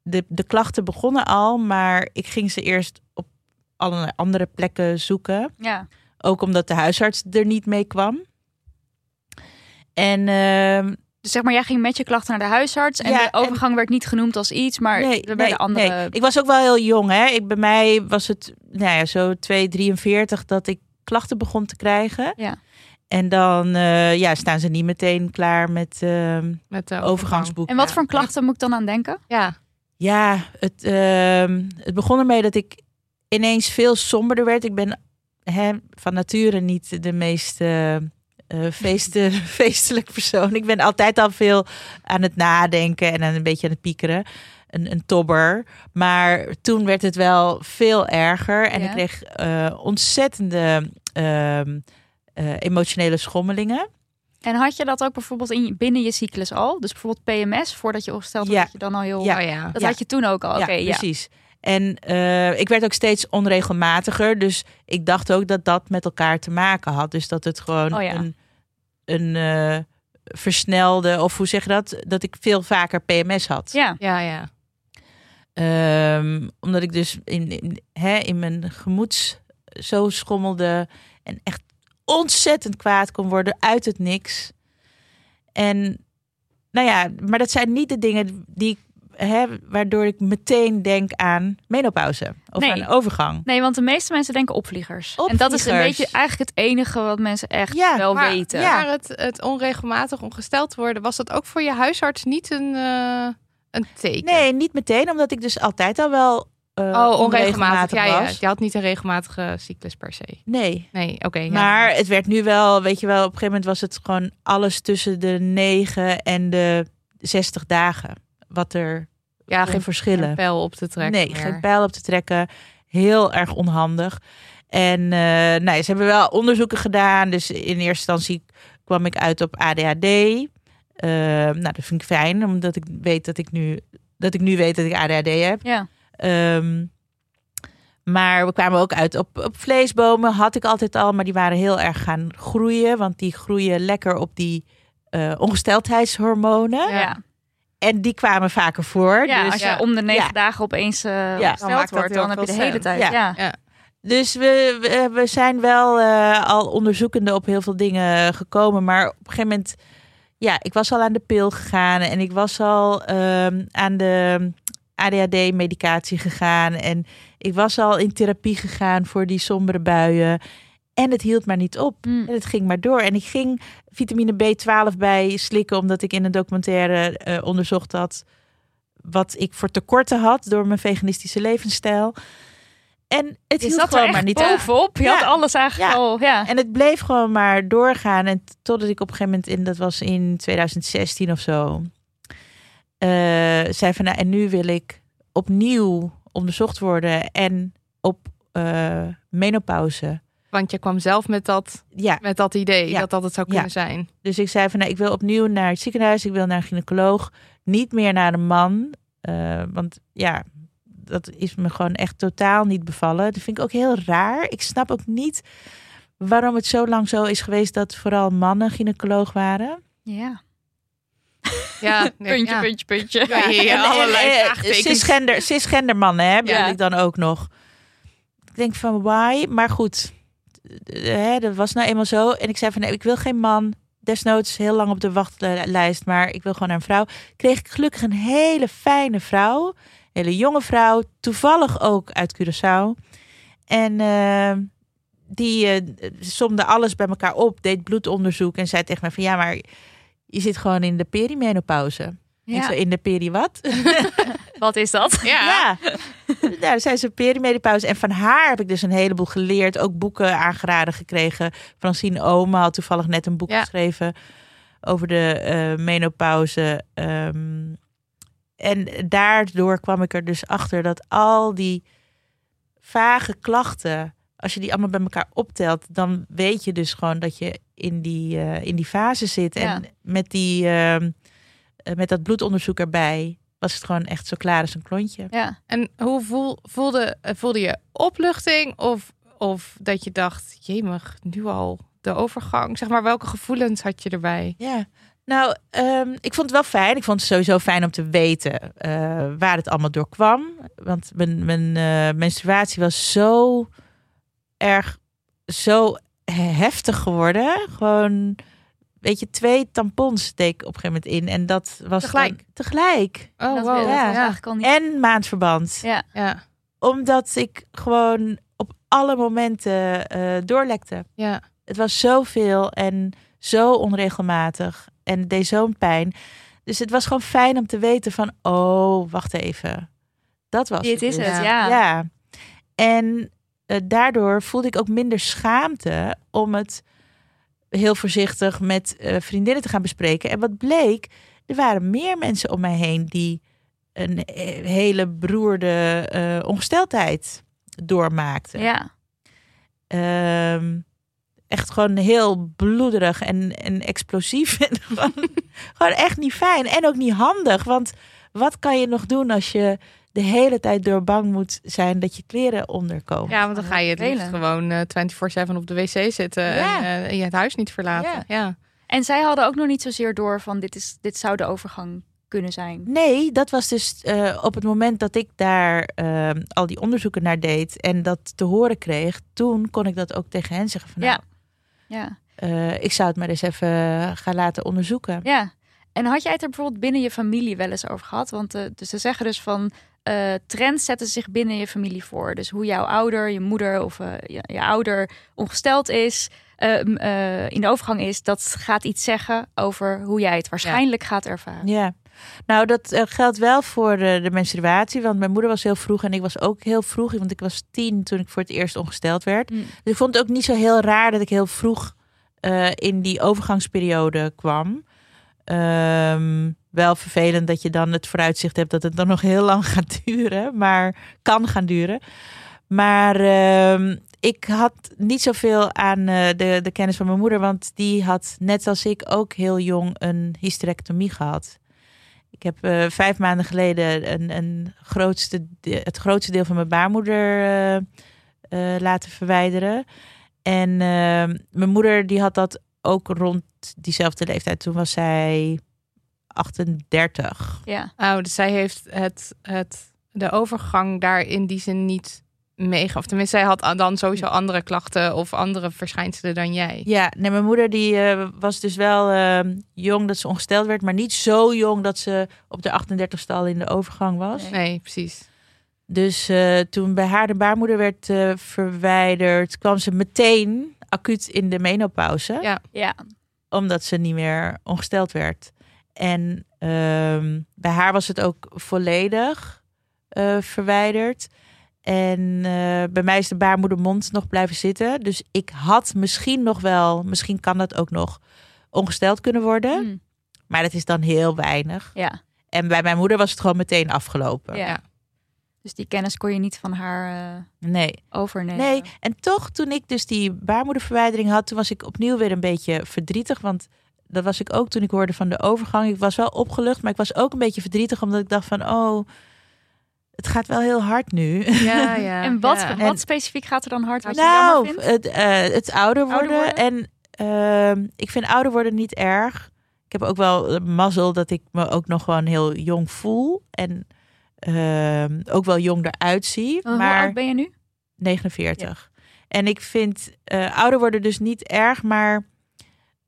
De, de klachten begonnen al, maar ik ging ze eerst op allerlei andere plekken zoeken. Ja. Ook omdat de huisarts er niet mee kwam. En ehm, Dus zeg maar, jij ging met je klachten naar de huisarts. En Ja, de overgang werd niet genoemd als iets. Maar nee, werden nee, andere... nee. Ik was ook wel heel jong. Hè? Ik, bij mij was het nou ja, zo 2,43 dat ik klachten begon te krijgen. Ja. En dan eh, ja, staan ze niet meteen klaar met ehm Met de overgangsboek. En wat voor klachten moet ik dan aan denken? Ja. Ja, het, ehm, het begon ermee dat ik ineens veel somberder werd. Ik ben hè, van nature niet de meest eh, eh, feesten, feestelijk persoon. Ik ben altijd al veel aan het nadenken en een beetje aan het piekeren. Een, een tobber. Maar toen werd het wel veel erger. En Ja. ik kreeg eh, ontzettende ehm, eh, emotionele schommelingen. En had je dat ook bijvoorbeeld in, je- binnen je cyclus al? Dus bijvoorbeeld PMS, voordat je opgesteld wordt, Ja. dat je dan al heel... Ja. Oh ja. Dat Ja. had je toen ook al. Oké, ja. precies. En eh, ik werd ook steeds onregelmatiger. Dus ik dacht ook dat dat met elkaar te maken had. Dus dat het gewoon Oh ja. een, een eh, versnelde, of hoe zeg je dat? Dat ik veel vaker PMS had. Ja. Ja, ja. Ehm, omdat ik dus in, in, hè, in mijn gemoeds zo schommelde en echt ontzettend kwaad kon worden uit het niks. En nou ja, maar dat zijn niet de dingen die ik, hè, waardoor ik meteen denk aan menopauze of Nee. aan overgang. Nee, want de meeste mensen denken opvliegers. En dat is een Opvliegers. beetje eigenlijk het enige wat mensen echt Ja, wel Maar, weten. maar het, het onregelmatig ongesteld worden, was dat ook voor je huisarts niet een, eh, een teken? Nee, niet meteen, omdat ik dus altijd al wel eh, Oh, onregelmatig. Ja, ja. was. Je had niet een regelmatige cyclus per se. Nee. Nee, oké. ja. Maar het werd nu wel, weet je wel, op een gegeven moment was het gewoon alles tussen de 9 en de 60 dagen. Wat er ja, geen geen verschillen. pijl op te trekken. nee, meer. geen pijl op te trekken. Heel erg onhandig. En eh nou, ze hebben wel onderzoeken gedaan. Dus in eerste instantie kwam ik uit op ADHD. Eh, nou, dat vind ik fijn, omdat ik weet dat ik nu, dat ik nu weet dat ik ADHD heb. Ja. Ehm, maar we kwamen ook uit op, op vleesbomen. Had ik altijd al, maar die waren heel erg gaan groeien. Want die groeien lekker op die eh, ongesteldheidshormonen. Ja. Ja. En die kwamen vaker voor. dus, als je om de negen ja. dagen opeens eh Ja. Dan gesteld maakt dat wordt, dan heb je de hele tijd. Ja. Ja. dus we, we, we zijn wel eh, al onderzoekende op heel veel dingen gekomen. Maar op een gegeven moment, ja, ik was al aan de pil gegaan. En ik was al ehm, aan de ADHD-medicatie gegaan. En ik was al in therapie gegaan voor die sombere buien. En het hield maar niet op. Mm. En het ging maar door. En ik ging vitamine B12 bij slikken, omdat ik in een documentaire eh, onderzocht had wat ik voor tekorten had door mijn veganistische levensstijl. En het hield er gewoon maar niet op. bovenop. Je Ja. had alles eigenlijk Ja. al. Ja. En het bleef gewoon maar doorgaan. En totdat ik op een gegeven moment in, dat was in 2016 of zo, zei van nou, en nu wil ik opnieuw onderzocht worden en op eh, menopauze. Want je kwam zelf met dat, Ja, met dat idee Ja. dat dat het zou Ja. kunnen zijn. dus ik zei van nou, ik wil opnieuw naar het ziekenhuis, ik wil naar een gynaecoloog, niet meer naar een man. Eh, want ja, dat is me gewoon echt totaal niet bevallen. Dat vind ik ook heel raar. Ik snap ook niet waarom het zo lang zo is geweest dat vooral mannen gynaecoloog waren. Ja. Ja, nee, Puntje, ja. puntje, puntje. Ja, ja, allerlei en- vraagtekens. cisgender, cisgender mannen hè, Ja. ik dan ook nog. Ik denk van why? Maar goed, eh, hè, dat was nou eenmaal zo. En ik zei van nee, ik wil geen man. Desnoods heel lang op de wachtlijst, maar ik wil gewoon een vrouw. Kreeg ik gelukkig een hele fijne vrouw. Een hele jonge vrouw. Toevallig ook uit Curaçao. En eh, die eh, somde alles bij elkaar op. Deed bloedonderzoek en zei tegen mij van ja, maar je zit gewoon in de perimenopauze. Ik zo Ja. in de peri wat? Wat is dat? Ja. Ja. Nou, daar zijn ze perimedipauze. En van haar heb ik dus een heleboel geleerd. Ook boeken aangeraden gekregen. Francine Omen had toevallig net een boek Ja. geschreven over de eh, menopauze. Ehm, en daardoor kwam ik er dus achter dat al die vage klachten, als je die allemaal bij elkaar optelt, dan weet je dus gewoon dat je in die, eh, in die fase zit. Ja. En met, die, ehm, eh, met dat bloedonderzoek erbij was het gewoon echt zo klaar als een klontje. Ja. En hoe voel, voelde, eh, voelde je opluchting of, of dat je dacht, jemig, nu al de overgang? Zeg maar, welke gevoelens had je erbij? Ja, nou, ehm, ik vond het wel fijn. Ik vond het sowieso fijn om te weten eh, waar het allemaal door kwam. Want mijn, mijn eh, menstruatie was zo erg, zo heftig geworden. Gewoon, weet je, twee tampons ik op een gegeven moment in. En dat was Tegelijk? dan- tegelijk. Oh, dat wow. ja. is eigenlijk al niet. En maandverband. Ja. Ja, Omdat ik gewoon op alle momenten eh, doorlekte. ja. Het was zoveel en zo onregelmatig. En het deed zo'n pijn. Dus het was gewoon fijn om te weten van... Oh, wacht even. Dat was Dit is dus. het, Ja. ja. Ja. En eh, daardoor voelde ik ook minder schaamte om het heel voorzichtig met eh, vriendinnen te gaan bespreken. En wat bleek, er waren meer mensen om mij heen die een hele beroerde eh, ongesteldheid doormaakten. Ja. Ehm, echt gewoon heel bloederig en, en explosief. En gewoon, gewoon echt niet fijn. En ook niet handig. Want wat kan je nog doen als je de hele tijd door bang moet zijn dat je kleren onderkomen? ja, want dan ga je het liefst gewoon eh 24-7 op de wc zitten Ja. en, eh, en je het huis niet verlaten. Ja. Ja. En zij hadden ook nog niet zozeer door van dit, is, dit zou de overgang kunnen zijn. Nee, dat was dus eh, op het moment dat ik daar ehm, al die onderzoeken naar deed en dat te horen kreeg, toen kon ik dat ook tegen hen zeggen van Ja. nou, Ja. eh, ik zou het maar eens even gaan laten onderzoeken. Ja. En had jij het er bijvoorbeeld binnen je familie wel eens over gehad? Want dus ze zeggen dus van eh, trends zetten zich binnen je familie voor. Dus hoe jouw ouder, je moeder of eh, je, je ouder ongesteld is, eh, in de overgang is, dat gaat iets zeggen over hoe jij het waarschijnlijk gaat ervaren. Ja, nou dat geldt wel voor de, de menstruatie. Want mijn moeder was heel vroeg en ik was ook heel vroeg. Want ik was tien toen ik voor het eerst ongesteld werd. Mm. Dus ik vond het ook niet zo heel raar dat ik heel vroeg in die overgangsperiode kwam. Ehm, wel vervelend dat je dan het vooruitzicht hebt dat het dan nog heel lang gaat duren. Maar kan gaan duren. Maar ehm, ik had niet zoveel aan eh, de, de kennis van mijn moeder. Want die had net als ik ook heel jong een hysterectomie gehad. Ik heb eh, vijf maanden geleden een, een grootste, het grootste deel van mijn baarmoeder eh, laten verwijderen. En eh, mijn moeder die had dat ook rond diezelfde leeftijd. Toen was zij 38. Ja. Oh, dus zij heeft het, het, de overgang daar in die zin niet meege. Of tenminste, zij had dan sowieso andere klachten of andere verschijnselen dan jij. Ja, nee, mijn moeder die eh, was dus wel eh, jong dat ze ongesteld werd, maar niet zo jong dat ze op de 38ste al in de overgang was. Nee. Nee, precies. Dus eh, toen bij haar de baarmoeder werd eh, verwijderd, kwam ze meteen acuut in de menopauze. Ja. Ja. Omdat ze niet meer ongesteld werd. En ehm, bij haar was het ook volledig eh, verwijderd. En eh, bij mij is de baarmoedermond nog blijven zitten. Dus ik had misschien nog wel, misschien kan dat ook nog, ongesteld kunnen worden. Hm. Maar dat is dan heel weinig. Ja. En bij mijn moeder was het gewoon meteen afgelopen. ja. Dus die kennis kon je niet van haar eh, Nee. overnemen. Nee, en toch toen ik dus die baarmoederverwijdering had, toen was ik opnieuw weer een beetje verdrietig. Want dat was ik ook toen ik hoorde van de overgang. Ik was wel opgelucht, maar ik was ook een beetje verdrietig omdat ik dacht van, oh, het gaat wel heel hard nu. Ja, ja. En wat, ja. wat specifiek gaat er dan hard wat je nou, het, eh, het ouder worden. Ouder En ehm, ik vind ouder worden niet erg. Ik heb ook wel mazzel dat ik me ook nog gewoon heel jong voel. En ehm, ook wel jong eruit zie. Oh, Hoe maar oud ben je nu? 49. En ik vind eh, ouder worden dus niet erg, maar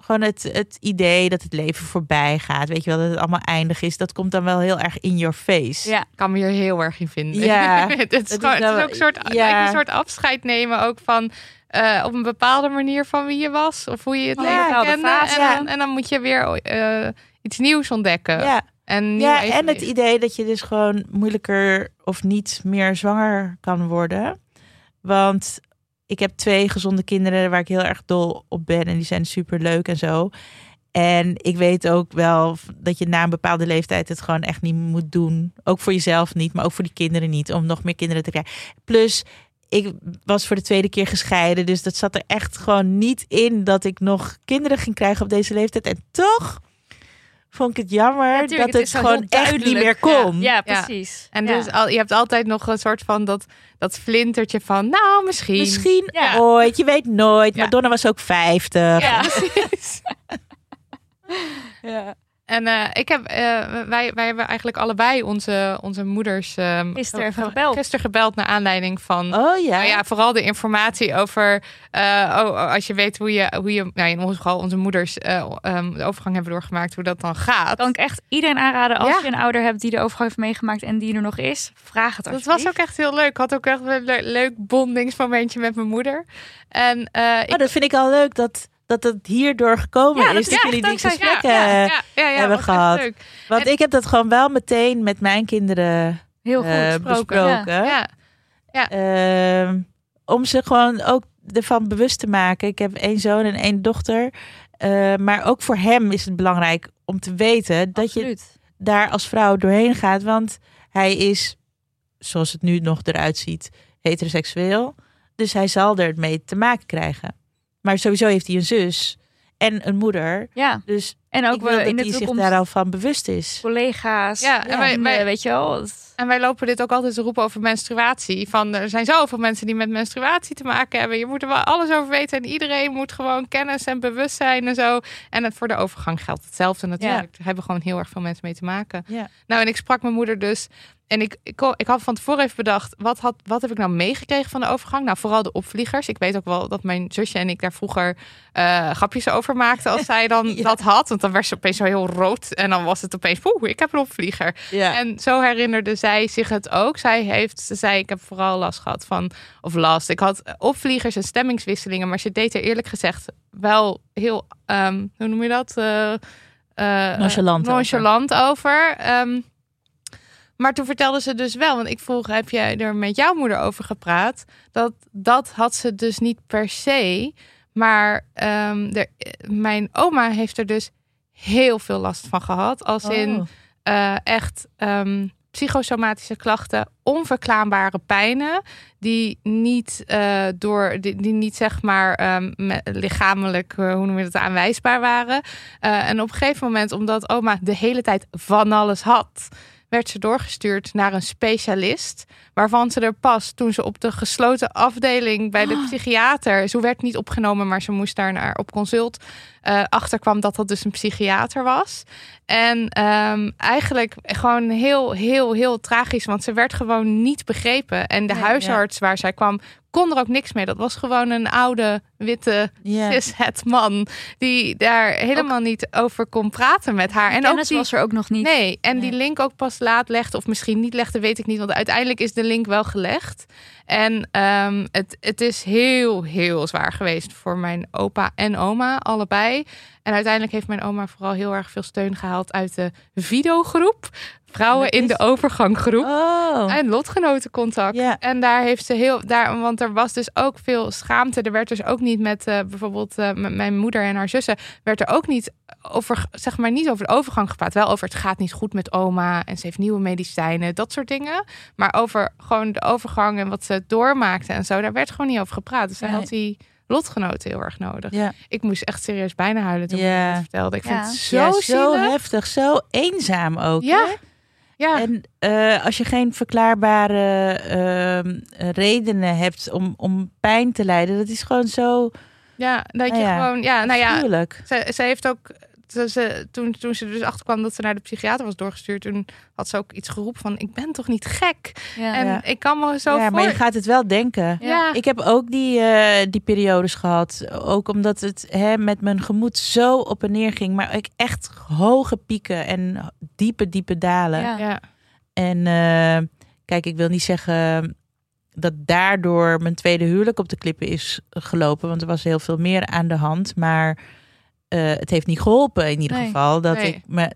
gewoon het, het idee dat het leven voorbij gaat. Weet je wel, dat het allemaal eindig is. Dat komt dan wel heel erg in your face. Ja. Ik kan me hier heel erg in vinden. Ja, het, is is gewoon, het is ook een soort, ja. een soort afscheid nemen ook van eh, op een bepaalde manier van wie je was of hoe je het leven bepaalde kende. fase. En, dan, en dan moet je weer eh, iets nieuws ontdekken. Ja, En, nieuw ja en het idee dat je dus gewoon moeilijker of niet meer zwanger kan worden. Want ik heb twee gezonde kinderen waar ik heel erg dol op ben. En die zijn super leuk en zo. En ik weet ook wel dat je na een bepaalde leeftijd het gewoon echt niet moet doen. Ook voor jezelf niet, maar ook voor die kinderen niet. Om nog meer kinderen te krijgen. Plus, ik was voor de tweede keer gescheiden. Dus dat zat er echt gewoon niet in dat ik nog kinderen ging krijgen op deze leeftijd. En toch vond ik het jammer Ja, tuurlijk, dat het gewoon echt niet meer kon. Ja, Ja. precies. En Ja. dus al, je hebt altijd nog een soort van dat, dat flintertje van, nou misschien. Misschien Ja. ooit, je weet nooit. Ja. Madonna was ook 50. Ja. Precies. Ja. En eh, ik heb, eh, wij, wij hebben eigenlijk allebei onze, onze moeders ehm, Gisteren even ge- gebeld. Gisteren gebeld naar aanleiding van Oh ja. Nou ja, vooral de informatie over. eh, oh, oh, als je weet hoe je. Hoe je nou, in ons geval, onze moeders eh, ehm, de overgang hebben doorgemaakt, hoe dat dan gaat. Kan ik echt iedereen aanraden als Ja. je een ouder hebt die de overgang heeft meegemaakt en die er nog is, vraag het dat alsjeblieft. was ook echt heel leuk. Ik had ook echt een le- leuk bondingsmomentje met mijn moeder. En ik Oh, dat vind ik al leuk dat, dat het hierdoor gekomen Ja, is. Dat jullie die gesprekken ja, ja, ja, ja, hebben gehad. leuk. Want En- ik heb dat gewoon wel meteen met mijn kinderen Heel goed eh, besproken. Ehm, om ze gewoon ook ervan bewust te maken. Ik heb één zoon en één dochter. Eh, maar ook voor hem is het belangrijk om te weten dat je daar als vrouw doorheen gaat. Want hij is, zoals het nu nog eruit ziet, heteroseksueel. Dus hij zal er mee te maken krijgen. Maar sowieso heeft hij een zus en een moeder. Ja, Dus en ook ik wil we dat in de hij zich daar al van bewust is. collega's, Ja, en wij- vrienden, wij- weet je wel. En wij lopen dit ook altijd te roepen over menstruatie. Van er zijn zoveel mensen die met menstruatie te maken hebben. Je moet er wel alles over weten. En iedereen moet gewoon kennis en bewustzijn en zo. En het voor de overgang geldt hetzelfde natuurlijk. Daar hebben gewoon heel erg veel mensen mee te maken. Ja. Nou, en ik sprak mijn moeder dus. En ik, ik, ik had van tevoren even bedacht, wat, had, wat heb ik nou meegekregen van de overgang? Nou, vooral de opvliegers. Ik weet ook wel dat mijn zusje en ik daar vroeger eh, grapjes over maakten als zij dan Ja. dat had. Want dan werd ze opeens zo heel rood. En dan was het opeens, oeh, ik heb een opvlieger. Ja. En zo herinnerde zij zich het ook. Zij heeft, ze zei, ik heb vooral last gehad van, of last. Ik had opvliegers en stemmingswisselingen, maar ze deed er eerlijk gezegd wel heel, ehm, hoe noem je dat? Eh, eh, Nonchalant over. nonchalant over. Ehm, maar toen vertelde ze dus wel, want ik vroeg, heb jij er met jouw moeder over gepraat? Dat, dat had ze dus niet per se. Maar ehm, er, mijn oma heeft er dus heel veel last van gehad. Als in Oh. eh, echt ehm, psychosomatische klachten, onverklaarbare pijnen, die niet eh, door, die, die niet zeg maar ehm, me- lichamelijk, eh, hoe noem je dat, aanwijsbaar waren. En op een gegeven moment, omdat oma de hele tijd van alles had, werd ze doorgestuurd naar een specialist. Waarvan ze er pas toen ze op de gesloten afdeling bij de psychiater. Ze werd niet opgenomen, maar ze moest daar naar op consult. Eh achterkwam dat dat dus een psychiater was. En ehm, eigenlijk gewoon heel, heel, heel tragisch. Want ze werd gewoon niet begrepen. En de Nee, huisarts waar zij kwam, kon er ook niks mee. Dat was gewoon een oude, witte, Ja. cis-het man. Die daar helemaal niet over kon praten met haar. En ook die, was er ook nog niet. Nee, en die link ook pas laat legde, of misschien niet legde, weet ik niet. Want uiteindelijk is de link wel gelegd. En ehm, het, het is heel, heel zwaar geweest voor mijn opa en oma, allebei. En uiteindelijk heeft mijn oma vooral heel erg veel steun gehaald uit de videogroep. Vrouwen in is- de overganggroep. Oh. En lotgenotencontact. En daar heeft ze heel, daar, want er was dus ook veel schaamte. Er werd dus ook niet met eh, bijvoorbeeld eh, met mijn moeder en haar zussen, werd er ook niet over, zeg maar, niet over de overgang gepraat. Wel over het gaat niet goed met oma en ze heeft nieuwe medicijnen, dat soort dingen. Maar over gewoon de overgang en wat ze doormaakte en zo, daar werd gewoon niet over gepraat. Dus Nee. had die lotgenoten heel erg nodig. Ja. Ik moest echt serieus bijna huilen toen Ja. ik dat vertelde. Ik Ja. vind het zo Ja, zielig. heftig, zo eenzaam ook. Ja. hè? Ja, En eh, als je geen verklaarbare ehm, redenen hebt om, om pijn te lijden, dat is gewoon zo ja dat je Nou ja, gewoon... Ja, nou ja, ze, ze heeft ook... Ze, ze- toen, toen ze er dus achterkwam dat ze naar de psychiater was doorgestuurd, toen had ze ook iets geroepen van: Ik ben toch niet gek? Ja. En Ja. ik kan me zo ja, voor... maar je gaat het wel denken. Ja, Ik heb ook die, eh, die periodes gehad. Ook omdat het hè, met mijn gemoed zo op en neer ging. Maar ik echt hoge pieken en diepe, diepe dalen. Ja. ja. En eh, kijk, ik wil niet zeggen dat daardoor mijn tweede huwelijk op de klippen is gelopen. Want er was heel veel meer aan de hand. Maar eh, het heeft niet geholpen in ieder Nee. geval. Dat Nee. ik me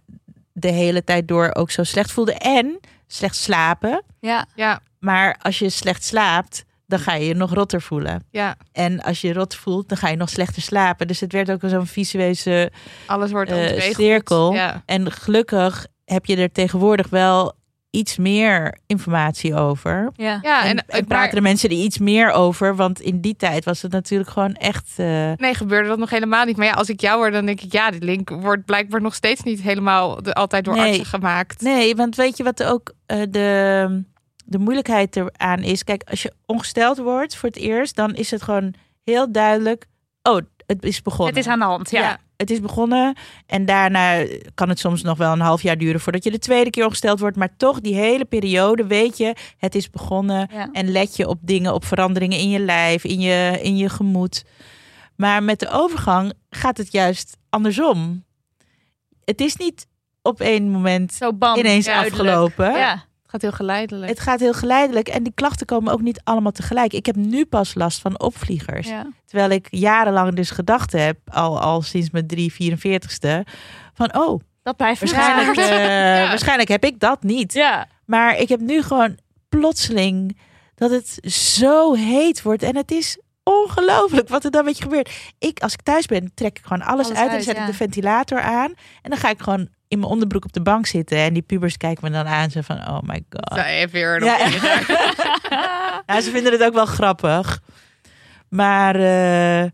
de hele tijd door ook zo slecht voelde. En slecht slapen. Ja. ja, Maar als je slecht slaapt, dan ga je je nog rotter voelen. ja, En als je rot voelt, dan ga je nog slechter slapen. Dus het werd ook zo'n visueuze... alles wordt ontregeld. cirkel. Ja. En gelukkig heb je er tegenwoordig wel iets meer informatie over. Ja. Ja, en, en, en maar- praten de mensen er iets meer over. Want in die tijd was het natuurlijk gewoon echt... eh, Nee, gebeurde dat nog helemaal niet. Maar ja, als ik jou hoor, dan denk ik, ja, die link wordt blijkbaar nog steeds niet helemaal de, altijd door Nee. artsen gemaakt. Nee, want weet je wat er ook eh, de, de moeilijkheid eraan is? Kijk, als je ongesteld wordt voor het eerst, dan is het gewoon heel duidelijk... Oh, het is begonnen. Het is aan de hand. Ja. Ja. Het is begonnen. En daarna kan het soms nog wel een half jaar duren voordat je de tweede keer ongesteld wordt. Maar toch, die hele periode weet je, het is begonnen. Ja. En let je op dingen, op veranderingen in je lijf, in je, in je gemoed. Maar met de overgang gaat het juist andersom. Het is niet op één moment Zo bam. ineens duidelijk. afgelopen. Ja. Gaat heel geleidelijk. Het gaat heel geleidelijk en die klachten komen ook niet allemaal tegelijk. Ik heb nu pas last van opvliegers. Ja. Terwijl ik jarenlang dus gedacht heb, al, al sinds mijn 3, 44ste, van oh, Dat blijft waarschijnlijk, eh, Ja. waarschijnlijk heb ik dat niet. Ja. Maar ik heb nu gewoon plotseling dat het zo heet wordt en het is ongelooflijk wat er dan met je gebeurt. Ik, als ik thuis ben, trek ik gewoon alles, Alles uit en zet ik de ventilator aan en dan ga ik gewoon in mijn onderbroek op de bank zitten en die pubers kijken me dan aan zo van oh my god. Nou, even weer Ja. ja. Ja, ze vinden het ook wel grappig. Maar eh,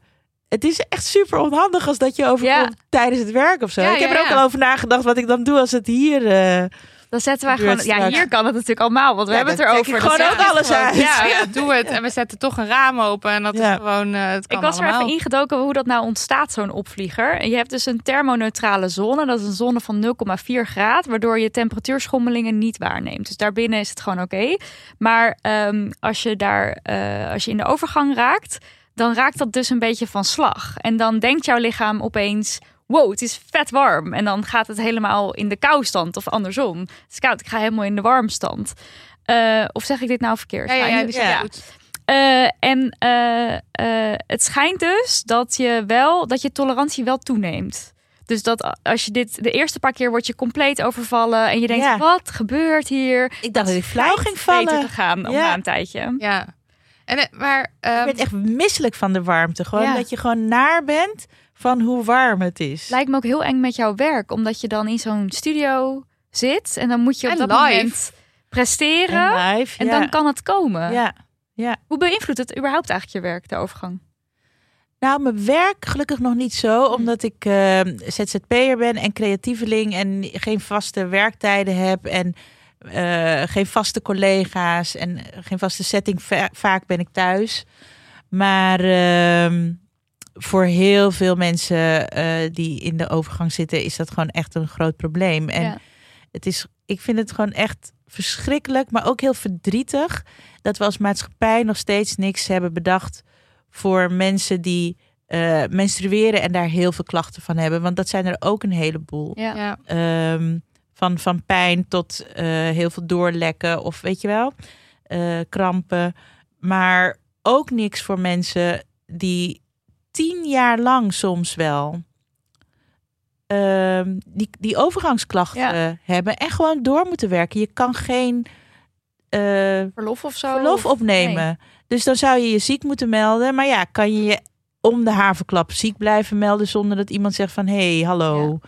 het is echt super onhandig als dat je overkomt tijdens het werk of zo. Ja, ik heb ja, er ook ja. al over nagedacht wat ik dan doe als het hier... eh, Dan zetten wij Gebeurt gewoon. Ja, hier kan het natuurlijk allemaal, want we Ja, hebben het erover. gewoon ook alles gewoon- uit. Ja, ja, doe het. En we zetten toch een raam open. En dat Ja. is gewoon... eh, het kan Ik was er even ingedoken hoe dat nou ontstaat, zo'n opvlieger. En je hebt dus een thermoneutrale zone. Dat is een zone van 0,4 graad, waardoor je temperatuurschommelingen niet waarneemt. Dus daarbinnen is het gewoon oké. Maar ehm, als, je daar, eh, als je in de overgang raakt, dan raakt dat dus een beetje van slag. En dan denkt jouw lichaam opeens... Wow, het is vet warm. En dan gaat het helemaal in de koustand of andersom. Het is koud, ik ga helemaal in de warmstand. Eh, of zeg ik dit nou verkeerd? Ja, ja, ja, goed. eh, en eh, eh, het schijnt dus dat je wel dat je tolerantie wel toeneemt. Dus dat als je dit de eerste paar keer wordt je compleet overvallen en je denkt Ja. wat gebeurt hier? ik dacht dat ik flauw ging Beter vallen. te gaan om na een tijdje. Ja. En, maar... Ik ehm, ben echt misselijk van de warmte. Gewoon Ja. dat je gewoon naar bent van hoe warm het is. Lijkt me ook heel eng met jouw werk, omdat je dan in zo'n studio zit en dan moet je op En dat live. moment presteren en, en ja. dan kan het komen. Ja. Hoe beïnvloedt het überhaupt eigenlijk je werk, de overgang? Nou, mijn werk gelukkig nog niet zo, omdat ik eh, ZZP'er ben en creatieveling en geen vaste werktijden heb en eh, geen vaste collega's en geen vaste setting. Va- vaak ben ik thuis. Maar ehm, voor heel veel mensen eh, die in de overgang zitten, is dat gewoon echt een groot probleem. En Ja. het is, ik vind het gewoon echt verschrikkelijk, maar ook heel verdrietig dat we als maatschappij nog steeds niks hebben bedacht voor mensen die eh, menstrueren en daar heel veel klachten van hebben. Want dat zijn er ook een heleboel. Ja. ja. Ehm, van, van pijn tot eh, heel veel doorlekken of weet je wel, eh, krampen. Maar ook niks voor mensen die tien jaar lang soms wel ehm, die, die overgangsklachten Ja. hebben en gewoon door moeten werken. Je kan geen eh, Verlof of zo? verlof Of- opnemen. Dus dan zou je je ziek moeten melden. Maar ja, kan je je om de haverklap ziek blijven melden zonder dat iemand zegt van hé, hey, hallo.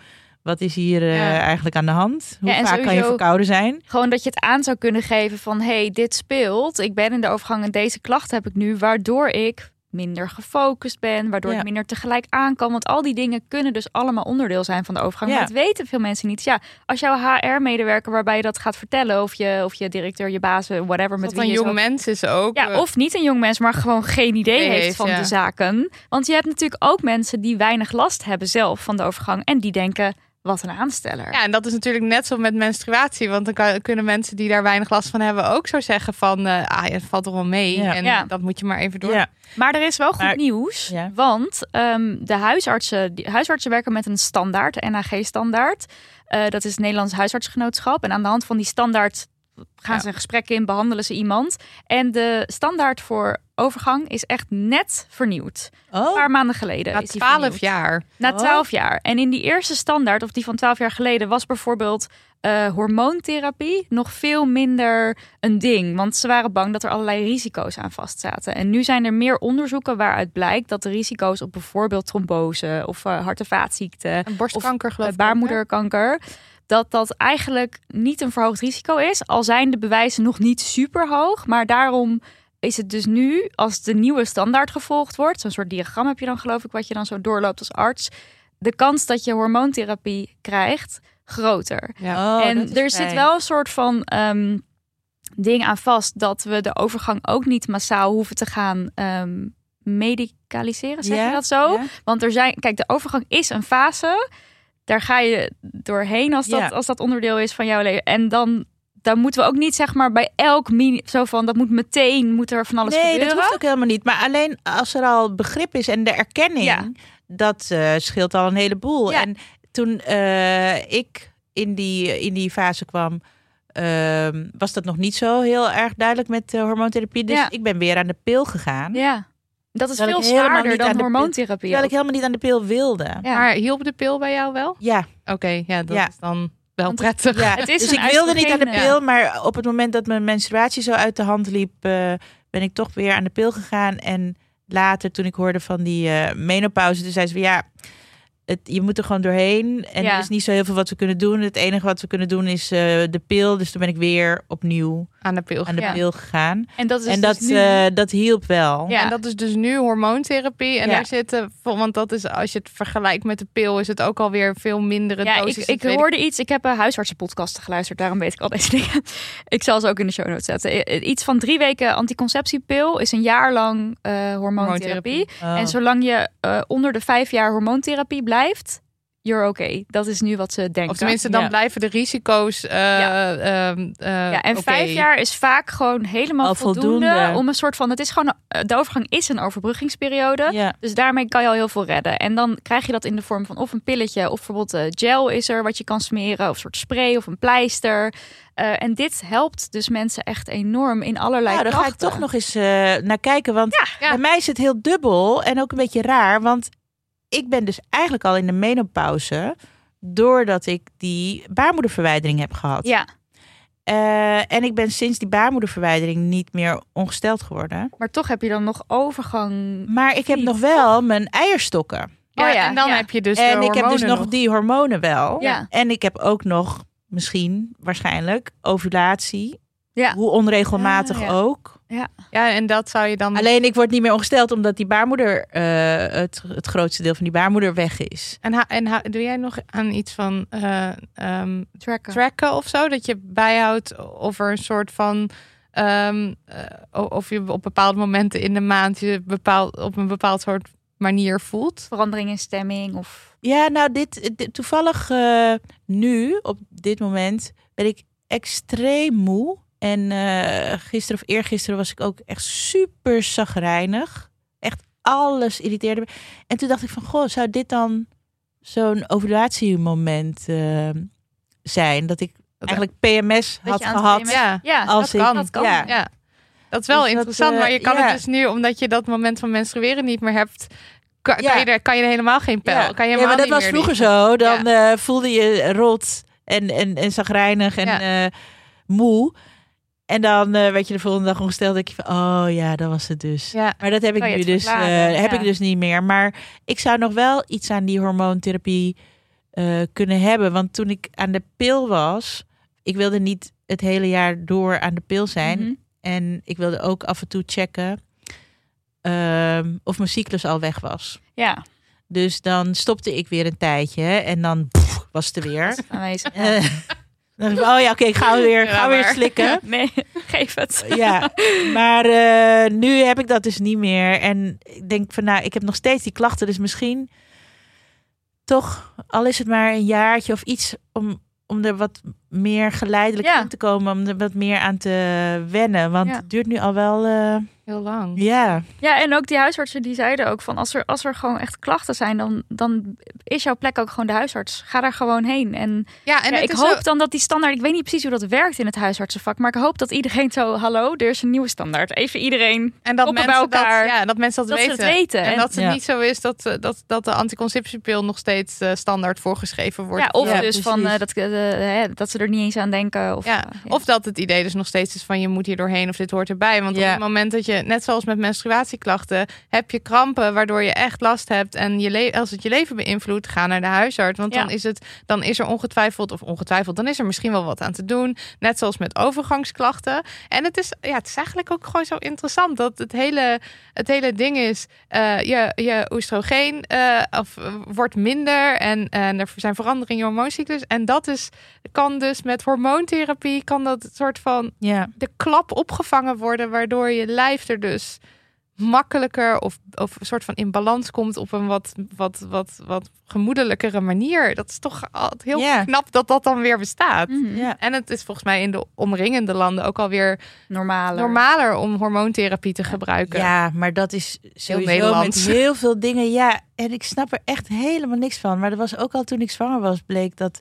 Wat is hier eh, Ja. eigenlijk aan de hand? Hoe vaak kan je verkouden zijn? Gewoon dat je het aan zou kunnen geven van... hey, dit speelt. Ik ben in de overgang en deze klachten heb ik nu... waardoor ik minder gefocust ben, waardoor Ja. ik minder tegelijk aan kan. Want al die dingen kunnen dus allemaal onderdeel zijn van de overgang. Ja. Maar dat weten veel mensen niet. Ja, als jouw HR-medewerker waarbij je dat gaat vertellen, of je, of je directeur, je baas, whatever, met wie een je jong zo- mens is ook. ja, eh, of niet een jong mens, maar gewoon geen idee Nee, heeft heeft, van ja. de zaken. Want je hebt natuurlijk ook mensen die weinig last hebben zelf van de overgang. En die denken, wat een aansteller. Ja, en dat is natuurlijk net zo met menstruatie. Want dan kan- kunnen mensen die daar weinig last van hebben ook zo zeggen van... eh, ah, het valt toch wel mee. Ja. En Ja. dat moet je maar even door. Ja. Maar er is wel goed Maar- nieuws. Ja. Want ehm, de huisartsen, die, huisartsen werken met een standaard, de NHG-standaard. Eh, dat is het Nederlands Huisartsgenootschap. En aan de hand van die standaard gaan Ja. ze een gesprek in, behandelen ze iemand. En de standaard voor overgang is echt net vernieuwd. Een Oh, paar maanden geleden. Na twaalf jaar. Na Oh. 12 jaar. En in die eerste standaard, of die van 12 jaar geleden, was bijvoorbeeld eh, hormoontherapie nog veel minder een ding. Want ze waren bang dat er allerlei risico's aan vastzaten. En nu zijn er meer onderzoeken waaruit blijkt dat de risico's op bijvoorbeeld trombose of eh, hart- en vaatziekten, geloof eh, ik. baarmoederkanker. Dat dat eigenlijk niet een verhoogd risico is. Al zijn de bewijzen nog niet super hoog. Maar daarom is het dus nu, als de nieuwe standaard gevolgd wordt. Zo'n soort diagram heb je dan geloof ik, wat je dan zo doorloopt als arts. De kans dat je hormoontherapie krijgt, groter. Ja. Oh, en dat is er zit wel een soort van ehm, ding aan vast. Dat we de overgang ook niet massaal hoeven te gaan ehm, medicaliseren. Zeg je dat zo? Want er zijn, kijk, de overgang is een fase. Daar ga je doorheen als dat, Ja. als dat onderdeel is van jouw leven. En dan, dan moeten we ook niet, zeg maar, bij elk mini, zo van dat moet meteen, moet er van alles nee, gebeuren. dat hoeft ook helemaal niet. Maar alleen als er al begrip is en de erkenning, Ja. dat eh, scheelt al een heleboel. Ja. En toen eh, ik in die, in die fase kwam, ehm, was dat nog niet zo heel erg duidelijk met eh, hormoontherapie. Dus ik ben weer aan de pil gegaan. Ja, dat is Terwijl veel zwaarder dan hormoontherapie. Terwijl ik helemaal niet aan de pil wilde. Ja. Maar hielp de pil bij jou wel? Ja, Oké, ja, dat Ja. is dan wel Want- prettig. ja. Het is dus ik wilde niet aan de pil, maar op het moment dat mijn menstruatie zo uit de hand liep, eh, ben ik toch weer aan de pil gegaan. En later, toen ik hoorde van die eh, menopauze, toen zei ze van ja, het, je moet er gewoon doorheen. En Ja. er is niet zo heel veel wat we kunnen doen. Het enige wat we kunnen doen is eh, de pil. Dus toen ben ik weer opnieuw Aan de pil. aan de Ja. pil gegaan. En dat is en dat, dus nu... eh, dat hielp wel. Ja. En dat is dus nu hormoontherapie. En Ja. daar zitten, want dat is als je het vergelijkt met de pil, is het ook alweer veel mindere Ja, dosis. ik, ik hoorde iets. Ik heb een huisartsenpodcast geluisterd. Daarom weet ik al deze dingen. Ik zal ze ook in de show notes zetten. Iets van drie weken anticonceptiepil is een jaar lang eh, hormoontherapie. Oh. En zolang je eh, onder de vijf jaar hormoontherapie blijft, you're okay. Dat is nu wat ze denken. Of tenminste, dan Ja. blijven de risico's. eh, Ja. ehm, eh, ja, en vijf jaar is vaak gewoon helemaal Al voldoende, voldoende. om een soort van. Het is gewoon eh, de overgang is een overbruggingsperiode. ja. Dus daarmee kan je al heel veel redden. En dan krijg je dat in de vorm van of een pilletje, of bijvoorbeeld gel is er wat je kan smeren, of een soort spray of een pleister. Eh, en dit helpt dus mensen echt enorm in allerlei Nou, daar ga ik toch nog eens eh, naar kijken. Want Ja. bij mij is het heel dubbel en ook een beetje raar. Want ik ben dus eigenlijk al in de menopauze. Doordat ik die baarmoederverwijdering heb gehad. Ja, Eh, en ik ben sinds die baarmoederverwijdering niet meer ongesteld geworden. maar toch heb je dan nog overgang. Maar ik heb nog wel mijn eierstokken. Ja, Oh ja, en dan ja. heb je dus. en de ik heb dus nog die hormonen wel. Ja. En ik heb ook nog, misschien, waarschijnlijk, ovulatie. Ja. Hoe onregelmatig Ah, ja. Ja, en dat zou je dan. Alleen ik word niet meer ongesteld omdat die baarmoeder, eh, het, het grootste deel van die baarmoeder weg is. En, ha- en ha- doe jij nog aan iets van eh, ehm, Tracker. tracken of zo? Dat je bijhoudt of er een soort van. ehm, eh, of je op bepaalde momenten in de maand je bepaald, op een bepaald soort manier voelt. Verandering in stemming of. Ja, nou, dit, dit- toevallig nu, op dit moment, ben ik extreem moe. En eh, gisteren of eergisteren was ik ook echt super zagrijnig. Echt alles irriteerde me. En toen dacht ik van, goh, zou dit dan zo'n ovulatiemoment eh, zijn? Dat ik eigenlijk PMS had gehad. PMS Ja, Ja, Als dat ik- kan. Dat kan. ja. ja. Dat is wel Dus dat, interessant, eh, maar je kan ja. het dus nu, omdat je dat moment van menstrueren niet meer hebt, kan, Ja. kan, je, er, kan je er helemaal geen pijl. Ja, Kan je ja, helemaal maar dat was vroeger zo. Dan eh, voelde je rot en, en, en zagrijnig en Ja. eh, moe. En dan eh, werd je de volgende dag ongesteld. denk je van, oh ja, dat was het dus. Ja. Maar dat heb ik nu dus, eh, heb ja. ik dus niet meer. Maar ik zou nog wel iets aan die hormoontherapie eh, kunnen hebben. Want toen ik aan de pil was, ik wilde niet het hele jaar door aan de pil zijn. Mhm. En ik wilde ook af en toe checken. ehm, of mijn cyclus al weg was. Ja, Dus dan stopte ik weer een tijdje en dan pff, was het er weer. aanwezig. Dan dacht ik, oh ja, oké, ik ga weer, ga weer slikken. Nee, geef het. Ja, maar eh, nu heb ik dat dus niet meer. En ik denk van, nou, ik heb nog steeds die klachten. Dus misschien toch, al is het maar een jaartje of iets, om, om er wat meer geleidelijk Ja. in te komen. Om er wat meer aan te wennen. Want Ja. het duurt nu al wel, eh, Heel lang. ja. Ja, en ook die huisartsen die zeiden ook van als er, als er gewoon echt klachten zijn, dan, dan is jouw plek ook gewoon de huisarts. Ga daar gewoon heen. En, Ja, en ja, ik hoop dan dat die standaard, ik weet niet precies hoe dat werkt in het huisartsenvak, maar ik hoop dat iedereen zo, hallo, er is een nieuwe standaard. Even iedereen, En dat mensen bij elkaar. Dat, ja, dat mensen dat, dat ze weten. het weten. En En- dat het Ja. niet zo is dat, eh, dat, dat de anticonceptiepil nog steeds eh, standaard voorgeschreven wordt. ja, of Ja, dus van eh, dat, hè, dat ze er niet eens aan denken. Of, Ja, eh, Of dat het idee dus nog steeds is van je moet hier doorheen of dit hoort erbij. Want Ja. op het moment dat je, net zoals met menstruatieklachten, heb je krampen waardoor je echt last hebt. En je als het je leven beïnvloedt, ga naar de huisarts. Want Ja. dan, is het, dan is er ongetwijfeld, of ongetwijfeld, dan is er misschien wel wat aan te doen. Net zoals met overgangsklachten. En het is, ja, het is eigenlijk ook gewoon zo interessant dat het hele, het hele ding is, eh, je, je oestrogeen eh, of, wordt minder en, en er zijn veranderingen in je hormooncyclus. En dat is, kan dus met hormoontherapie, kan dat soort van ja. de klap opgevangen worden, waardoor je lijf er dus makkelijker of, of een soort van in balans komt op een wat, wat, wat, wat gemoedelijkere manier. Dat is toch altijd heel knap dat dat dan weer bestaat. ja. En het is volgens mij in de omringende landen ook alweer Normaler. normaler om hormoontherapie te gebruiken. Ja, maar dat is sowieso Nederlands. met heel veel dingen. Ja, en ik snap er echt helemaal niks van. Maar er was ook al toen ik zwanger was, bleek dat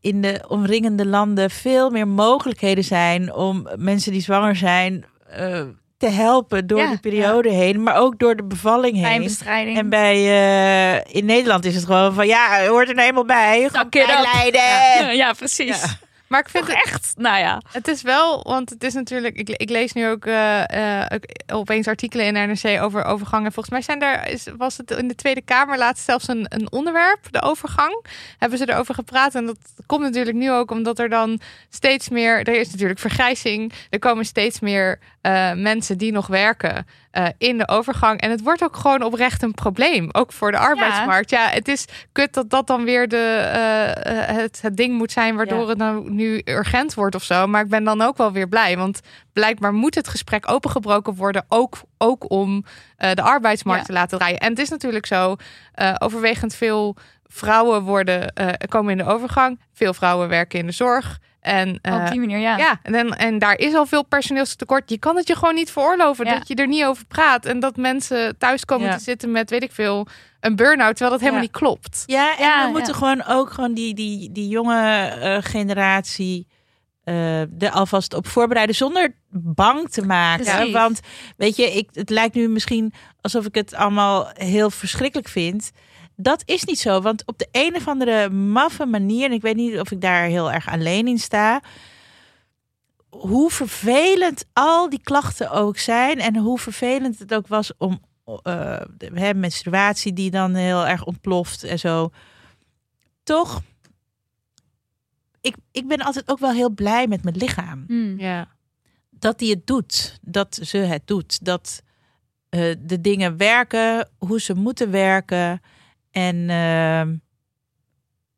in de omringende landen veel meer mogelijkheden zijn om mensen die zwanger zijn eh, te helpen door Ja, die periode heen, maar ook door de bevalling heen. Pijnbestrijding. En bij eh, in Nederland is het gewoon van ja, hoort er nou eenmaal bij. Gewoon lijden. ja, ja, precies. Maar ik vind Toch het echt, nou ja. Het is wel, want het is natuurlijk. Ik, ik lees nu ook eh, eh, opeens artikelen in NRC over overgangen. Volgens mij zijn daar, is, was het in de Tweede Kamer laatst zelfs een, een onderwerp, de overgang. Hebben ze erover gepraat. En dat komt natuurlijk nu ook omdat er dan steeds meer. Er is natuurlijk vergrijzing. Er komen steeds meer eh, mensen die nog werken eh, in de overgang. En het wordt ook gewoon oprecht een probleem. Ook voor de arbeidsmarkt. Ja, het is kut dat dat dan weer de, eh, eh, het, het ding moet zijn waardoor Ja. het nou nu urgent wordt of zo. Maar ik ben dan ook wel weer blij. Want blijkbaar moet het gesprek opengebroken worden. Ook, ook om de arbeidsmarkt Ja. te laten draaien. En het is natuurlijk zo. overwegend veel vrouwen worden, komen in de overgang. Veel vrouwen werken in de zorg. En, eh, Op die manier, ja. ja, en, dan- en daar is al veel personeelstekort. Je kan het je gewoon niet veroorloven Ja. dat je er niet over praat. En dat mensen thuis komen Ja. te zitten met, weet ik veel, een burn-out. Terwijl dat helemaal Ja. niet klopt. Ja, en Ja, we ja. moeten gewoon ook gewoon die, die, die jonge eh, generatie eh er alvast op voorbereiden zonder bang te maken. Precies. Want weet je, ik, het lijkt nu misschien alsof ik het allemaal heel verschrikkelijk vind. Dat is niet zo, want op de een of andere maffe manier, en ik weet niet of ik daar heel erg alleen in sta, hoe vervelend al die klachten ook zijn en hoe vervelend het ook was om eh de hè, menstruatie die dan heel erg ontploft en zo. Toch, ik, ik ben altijd ook wel heel blij met mijn lichaam. Ja. Dat die het doet, dat ze het doet, dat eh, de dingen werken, hoe ze moeten werken. En ehm,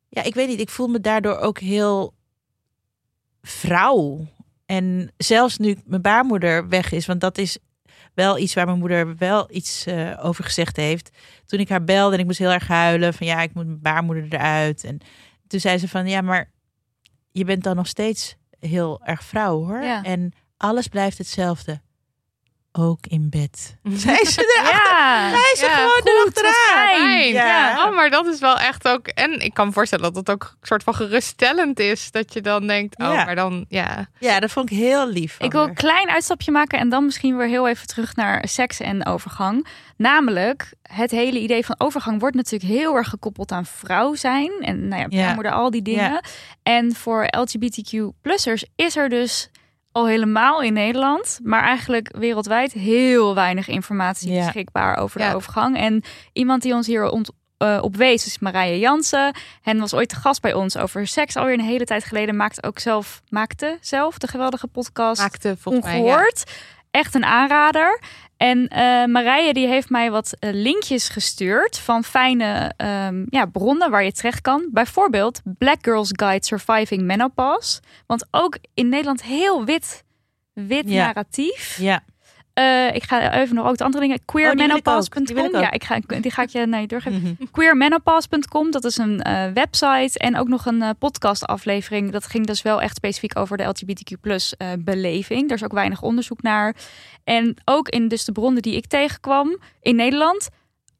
ja, ik weet niet, ik voel me daardoor ook heel vrouw. En zelfs nu mijn baarmoeder weg is, want dat is wel iets waar mijn moeder wel iets eh, over gezegd heeft. Toen ik haar belde en ik moest heel erg huilen van ja, ik moet mijn baarmoeder eruit. En toen zei ze van ja, maar je bent dan nog steeds heel erg vrouw hoor. Ja. En alles blijft hetzelfde. Ook in bed. Zei ze er Ja. Ze Ja, gewoon erachteraan. Fijn. Ja. Oh, maar dat is wel echt ook. En ik kan me voorstellen dat het ook een soort van geruststellend is. Dat je dan denkt, oh, Ja. maar dan, ja. Ja, dat vond ik heel lief. Ik wil een klein uitstapje maken en dan misschien weer heel even terug naar seks en overgang. Namelijk, het hele idee van overgang wordt natuurlijk heel erg gekoppeld aan vrouw zijn. En nou ja, Ja. baarmoeder, al die dingen. Ja. En voor LGBTQ-plussers is er dus al helemaal in Nederland, maar eigenlijk wereldwijd heel weinig informatie Ja. beschikbaar over Ja. de overgang. En iemand die ons hier ont, eh, op wees is Marije Jansen. En was ooit te gast bij ons over seks alweer een hele tijd geleden. Maakte ook zelf, maakte zelf de geweldige podcast Maakte volgens mij. Ja. ongehoord. echt een aanrader. En eh, Marije die heeft mij wat eh, linkjes gestuurd van fijne ehm, ja, bronnen waar je terecht kan. Bijvoorbeeld Black Girls Guide Surviving Menopause. Want ook in Nederland heel wit, wit Ja. narratief. Ja. Eh, ik ga even nog ook de andere dingen. Oh, Queermenopause.com. ook. Ja, ik ga, die ga ik je naar je doorgeven. Mhm. Queermenopause.com, dat is een eh, website en ook nog een eh, podcastaflevering. Dat ging dus wel echt specifiek over de LGBTQ plus beleving. Daar is ook weinig onderzoek naar. En ook in dus de bronnen die ik tegenkwam in Nederland,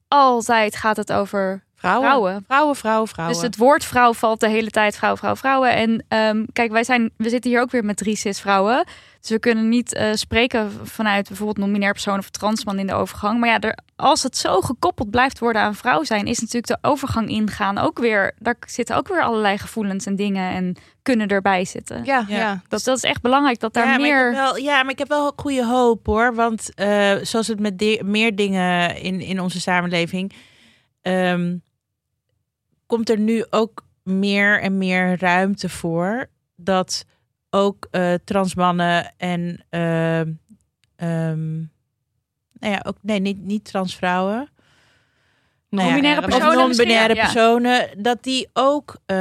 altijd gaat het over Vrouwen. vrouwen. Vrouwen, vrouwen, vrouwen. Dus het woord vrouw valt de hele tijd vrouw, vrouw, vrouwen. En ehm, kijk, wij zijn, we zitten hier ook weer met drie cis-vrouwen. Dus we kunnen niet eh, spreken vanuit bijvoorbeeld non-binair persoon of transman in de overgang. Maar ja, er, als het zo gekoppeld blijft worden aan vrouw zijn, is natuurlijk de overgang ingaan ook weer. Daar zitten ook weer allerlei gevoelens en dingen en kunnen erbij zitten. ja, ja. Ja. dat Dus dat is echt belangrijk dat daar ja, Maar ik meer. heb wel, ja, maar ik heb wel goede hoop hoor. Want eh, zoals het met meer dingen in, in onze samenleving. ehm, komt er nu ook meer en meer ruimte voor. Dat ook eh transmannen en. ehm, nou ja, ook. Nee, niet, niet transvrouwen. Nou ja, Non-binaire of personen non-binaire misschien, ja. personen, dat die ook eh,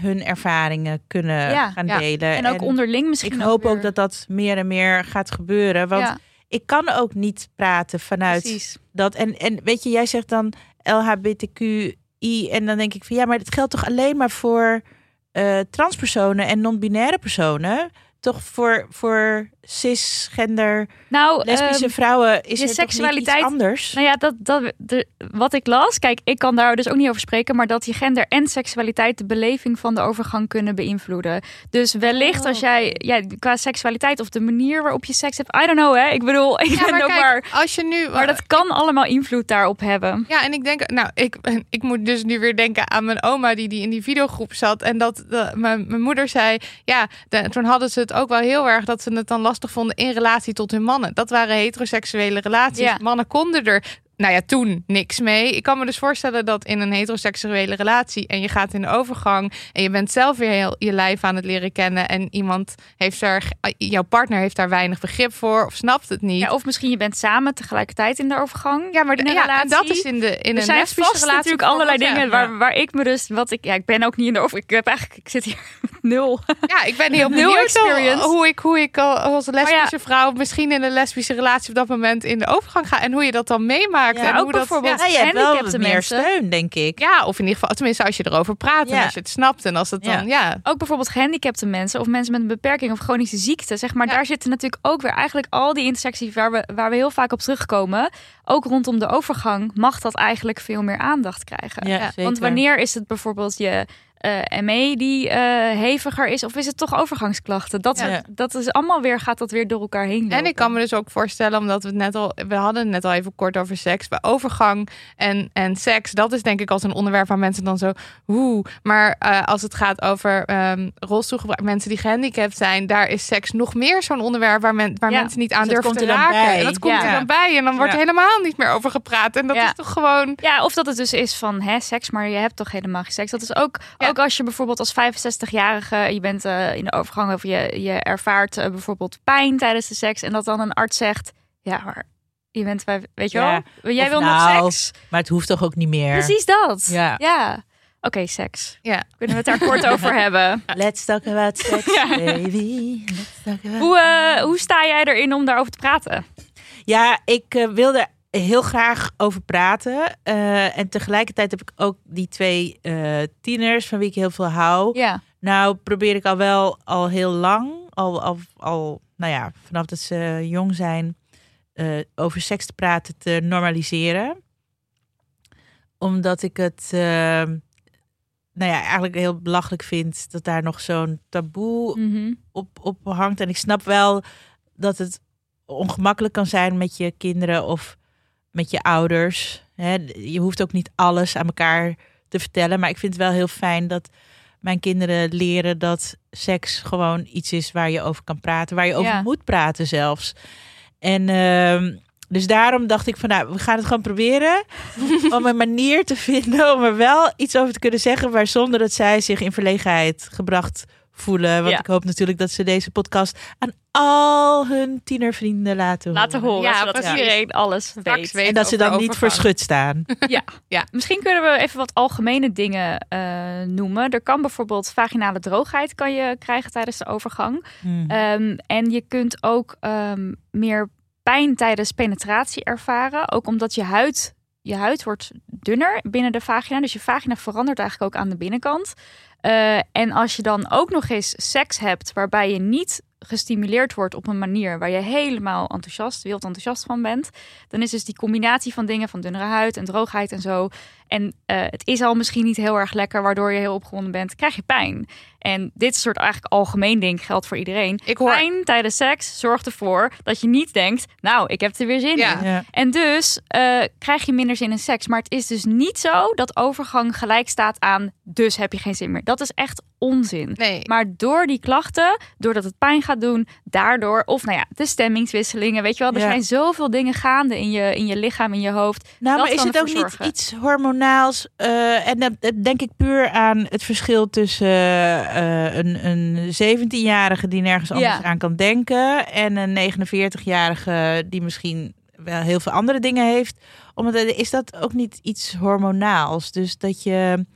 hun ervaringen kunnen Ja, gaan ja. delen. en ook onderling misschien. Ik hoop ook dat dat meer en meer gaat gebeuren. Want ik kan ook niet praten vanuit precies. dat. En, en weet je, jij zegt dan LHBTQI. En dan denk ik van ja, maar het geldt toch alleen maar voor eh, transpersonen en non-binaire personen? Toch voor, voor cisgender, Nou, lesbische ehm, vrouwen is je er toch niet seksualiteit- iets anders? Nou ja, dat, dat, de, wat ik las, kijk, ik kan daar dus ook niet over spreken, maar dat je gender en seksualiteit de beleving van de overgang kunnen beïnvloeden. Dus wellicht Oh, als jij, ja, qua seksualiteit of de manier waarop je seks hebt, I don't know, hè. Ik bedoel, ik Ja, ben maar ook kijk, maar, als je nu... maar dat kan allemaal invloed daarop hebben. Ja, en ik denk, nou, ik, ik moet dus nu weer denken aan mijn oma die, die in die videogroep zat. En dat de, mijn, mijn moeder zei, ja, de- toen hadden ze het ook wel heel erg dat ze het dan lastig vonden in relatie tot hun mannen. Dat waren heteroseksuele relaties. Ja. Mannen konden er, nou ja, toen niks mee. Ik kan me dus voorstellen dat in een heteroseksuele relatie en je gaat in de overgang en je bent zelf weer heel je lijf aan het leren kennen en iemand heeft daar, jouw partner heeft daar weinig begrip voor of snapt het niet. Ja, of misschien je bent samen tegelijkertijd in de overgang. Ja, maar een ja, en relatie. dat is in, de, in er een zijn vast relatie natuurlijk allerlei dingen ja. waar, waar ik me dus, wat ik, ja, ik ben ook niet in de over, ik heb eigenlijk, ik zit hier nul. Ja, ik ben heel Nul experience. hoe ik, hoe ik al- als lesbische ja. vrouw misschien in een lesbische relatie op dat moment in de overgang ga en hoe je dat dan meemaakt. Ja, en ook hoe dat, bijvoorbeeld- ja, je hebt wel gehandicapte meer mensen. steun, denk ik. Ja, of in ieder geval, tenminste als je erover praat en als je het snapt en als het dan, ja. ook bijvoorbeeld gehandicapte mensen of mensen met een beperking of chronische ziekte, zeg maar, Ja. daar zitten natuurlijk ook weer eigenlijk al die intersecties waar we, waar we heel vaak op terugkomen. Ook rondom de overgang mag dat eigenlijk veel meer aandacht krijgen. Ja, Ja, zeker. Want wanneer is het bijvoorbeeld je eh ME die eh, heviger is, of is het toch overgangsklachten? Dat, Ja. dat is allemaal weer, gaat dat weer door elkaar heen. En ik kan me dus ook voorstellen, omdat we het net al, we hadden het net al even kort over seks, bij overgang en, en seks, dat is denk ik als een onderwerp waar mensen dan zo, hoe. Maar eh, als het gaat over ehm rolstoelgebruik, mensen die gehandicapt zijn, daar is seks nog meer zo'n onderwerp waar, men, waar Ja, mensen niet aan dus dat durven komt te er dan raken. En dat komt Ja. er dan bij en dan wordt Ja. er helemaal niet meer over gepraat. En dat Ja. is toch gewoon. Ja, of dat het dus is van hè, seks, maar je hebt toch helemaal geen seks. Dat is ook, Ja. ook als je bijvoorbeeld als 65-jarige, je bent eh, in de overgang of je, je ervaart eh, bijvoorbeeld pijn tijdens de seks en dat dan een arts zegt, ja, maar je bent, vijf- weet je Ja. wel, jij Of wil nog nou, seks. Maar het hoeft toch ook niet meer. Precies dat. Ja. ja. Oké, seks. Ja. Kunnen we het daar kort over hebben? Let's talk about sex, Ja. baby. Let's talk about Hoe, eh, hoe sta jij erin om daarover te praten? Ja, ik eh, wil er heel graag over praten. Eh, en tegelijkertijd heb ik ook die twee eh, tieners van wie ik heel veel hou. Ja. Nou, probeer ik al wel al heel lang, al, al, al nou ja, vanaf dat ze jong zijn, eh, over seks te praten, te normaliseren. Omdat ik het, nou ja, eigenlijk heel belachelijk vind dat daar nog zo'n taboe Mhm. op, op hangt. En ik snap wel dat het ongemakkelijk kan zijn met je kinderen of met je ouders. Hè, je hoeft ook niet alles aan elkaar te vertellen. Maar ik vind het wel heel fijn dat mijn kinderen leren dat seks gewoon iets is waar je over kan praten. Waar je over Ja. moet praten zelfs. En ehm, dus daarom dacht ik van nou, we gaan het gewoon proberen. om een manier te vinden om er wel iets over te kunnen zeggen. Maar zonder dat zij zich in verlegenheid gebracht voelen. Want Ja. ik hoop natuurlijk dat ze deze podcast aan al hun tienervrienden laten horen. Laten horen, Ja, zodat precies. iedereen alles weet. weet En dat ze dan niet verschut staan. Misschien kunnen we even wat algemene dingen eh, noemen. Er kan bijvoorbeeld vaginale droogheid kan je krijgen tijdens de overgang. Hmm. Ehm, en je kunt ook ehm, meer pijn tijdens penetratie ervaren. Ook omdat je huid, je huid wordt dunner binnen de vagina. Dus je vagina verandert eigenlijk ook aan de binnenkant. Eh, en als je dan ook nog eens seks hebt waarbij je niet gestimuleerd wordt op een manier waar je helemaal enthousiast, wild enthousiast van bent, dan is dus die combinatie van dingen van dunnere huid en droogheid en zo. En eh, het is al misschien niet heel erg lekker, waardoor je heel opgewonden bent, krijg je pijn. En dit is een soort eigenlijk algemeen ding, geldt voor iedereen. Ik hoor... Pijn tijdens seks zorgt ervoor dat je niet denkt, nou, ik heb er weer zin Ja. in. Ja. En dus eh, krijg je minder zin in seks. Maar het is dus niet zo dat overgang gelijk staat aan, dus heb je geen zin meer. Dat is echt onzin. Nee. Maar door die klachten, doordat het pijn gaat doen, daardoor, of nou ja, de stemmingswisselingen, weet je wel, er Ja. zijn zoveel dingen gaande in je, in je lichaam, in je hoofd. Nou, Dat maar is het ook niet iets eh, en dan denk ik puur aan het verschil tussen eh, een, een 17-jarige die nergens anders Ja. aan kan denken en een 49-jarige die misschien wel heel veel andere dingen heeft. Omdat eh, is dat ook niet iets hormonaals? Dus dat je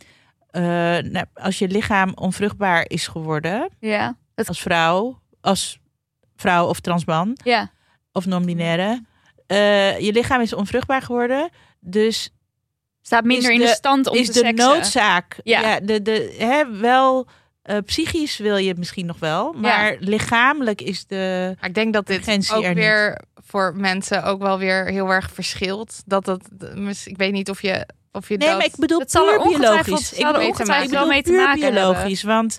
nou, als je lichaam onvruchtbaar is geworden Ja, het, als vrouw, als vrouw of transman ja. of non-binaire, je lichaam is onvruchtbaar geworden, dus staat minder in de de- stand om is te de seksen. noodzaak. Ja, Ja. de, de, hè, wel eh, psychisch wil je het misschien nog wel, maar lichamelijk is de. Maar ik denk dat dit ook er niet. weer voor mensen ook wel weer heel erg verschilt. Dat dat, ik weet niet of je, of je Nee, dat... maar ik bedoel Het zal er biologisch. zal Ik er bedoel, ongetwijfeld wel bedoel mee te puur maken biologisch, want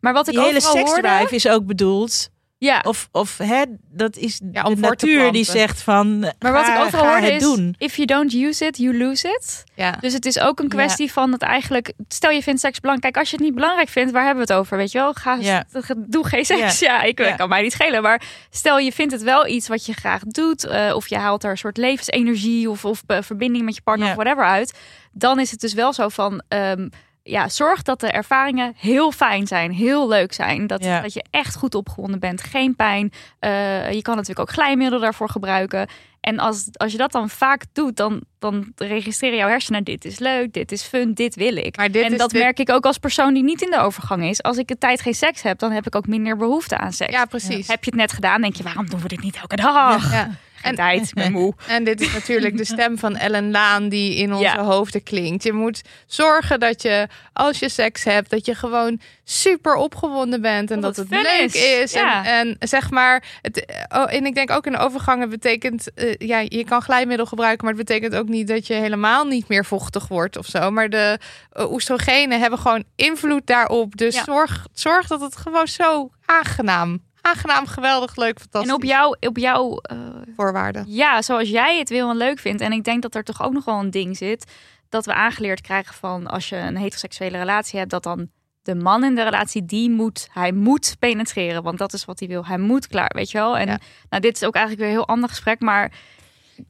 Maar wat ik die hele seksdrive is ook bedoeld. Ja, Of, of hè, dat is Ja, de natuur die zegt van. maar wat ga, ik overal hoorde het is, doen. if you don't use it, you lose it. ja. Dus het is ook een kwestie van het eigenlijk. Stel je vindt seks belangrijk. Kijk, als je het niet belangrijk vindt, waar hebben we het over? Weet je wel? Ga, Ja. Doe geen seks. Ja, ik kan mij niet schelen. Maar stel je vindt het wel iets wat je graag doet. eh, of je haalt er een soort levensenergie of, of eh, verbinding met je partner of whatever uit. Dan is het dus wel zo van. ehm, ja, zorg dat de ervaringen heel fijn zijn, heel leuk zijn. Dat, Ja. dat je echt goed opgewonden bent, geen pijn. Eh, je kan natuurlijk ook glijmiddel daarvoor gebruiken. En als, als je dat dan vaak doet, dan, dan registreren jouw hersenen: dit is leuk, dit is fun, dit wil ik. Maar dit en dat merk ik ook als persoon die niet in de overgang is. Als ik een tijd geen seks heb, dan heb ik ook minder behoefte aan seks. ja, precies. Heb je het net gedaan, denk je: waarom doen we dit niet elke dag? Ja. En- tijd, ik ben moe. En dit is natuurlijk de stem van Ellen Laan die in onze Ja. hoofden klinkt. Je moet zorgen dat je, als je seks hebt, dat je gewoon super opgewonden bent en Dat dat, het leuk is. is. Ja. En, en zeg maar, het, oh, en ik denk ook in overgangen betekent, eh, ja, je kan glijmiddel gebruiken, maar het betekent ook niet dat je helemaal niet meer vochtig wordt of zo. Maar de eh, oestrogenen hebben gewoon invloed daarop. Dus Ja. zorg, zorg dat het gewoon zo aangenaam, aangenaam, geweldig, leuk, fantastisch. En op jou, op jou eh, voorwaarden. ja, zoals jij het wil en leuk vindt. En ik denk dat er toch ook nog wel een ding zit. Dat we aangeleerd krijgen van als je een heteroseksuele relatie hebt, dat dan de man in de relatie, die moet, hij moet penetreren. Want dat is wat hij wil. Hij moet klaar, weet je wel. En Ja. nou, dit is ook eigenlijk weer een heel ander gesprek. Maar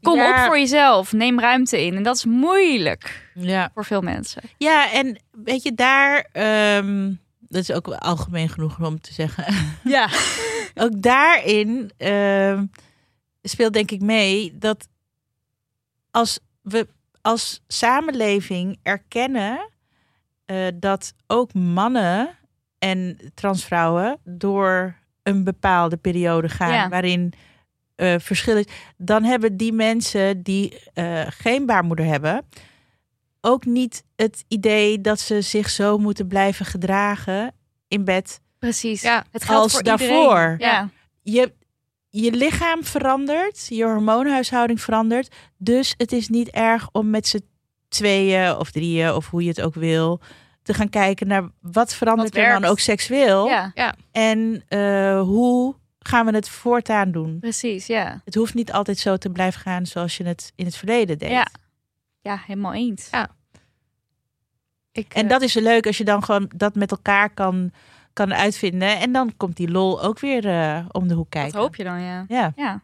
kom Ja. op voor jezelf. Neem ruimte in. En dat is moeilijk Ja. voor veel mensen. ja, en weet je, daar. ehm, dat is ook algemeen genoeg om te zeggen. Ja. ook daarin ehm, speelt denk ik mee dat als we als samenleving erkennen eh, dat ook mannen en transvrouwen door een bepaalde periode gaan Ja. waarin eh verschil is, dan hebben die mensen die eh, geen baarmoeder hebben ook niet het idee dat ze zich zo moeten blijven gedragen in bed Precies. Ja. Het geldt als voor daarvoor. iedereen. Ja. je, je lichaam verandert, je hormoonhuishouding verandert. Dus het is niet erg om met z'n tweeën of drieën of hoe je het ook wil te gaan kijken naar wat verandert Wat er dan ook seksueel ja, en eh, hoe gaan we het voortaan doen. precies. Ja. Het hoeft niet altijd zo te blijven gaan zoals je het in het verleden deed. Ja. Ja, helemaal eens. Ja. Ik, En eh, dat is zo leuk als je dan gewoon dat met elkaar kan, kan uitvinden. En dan komt die lol ook weer eh, om de hoek kijken. Dat hoop je dan, ja. Ja. Ja.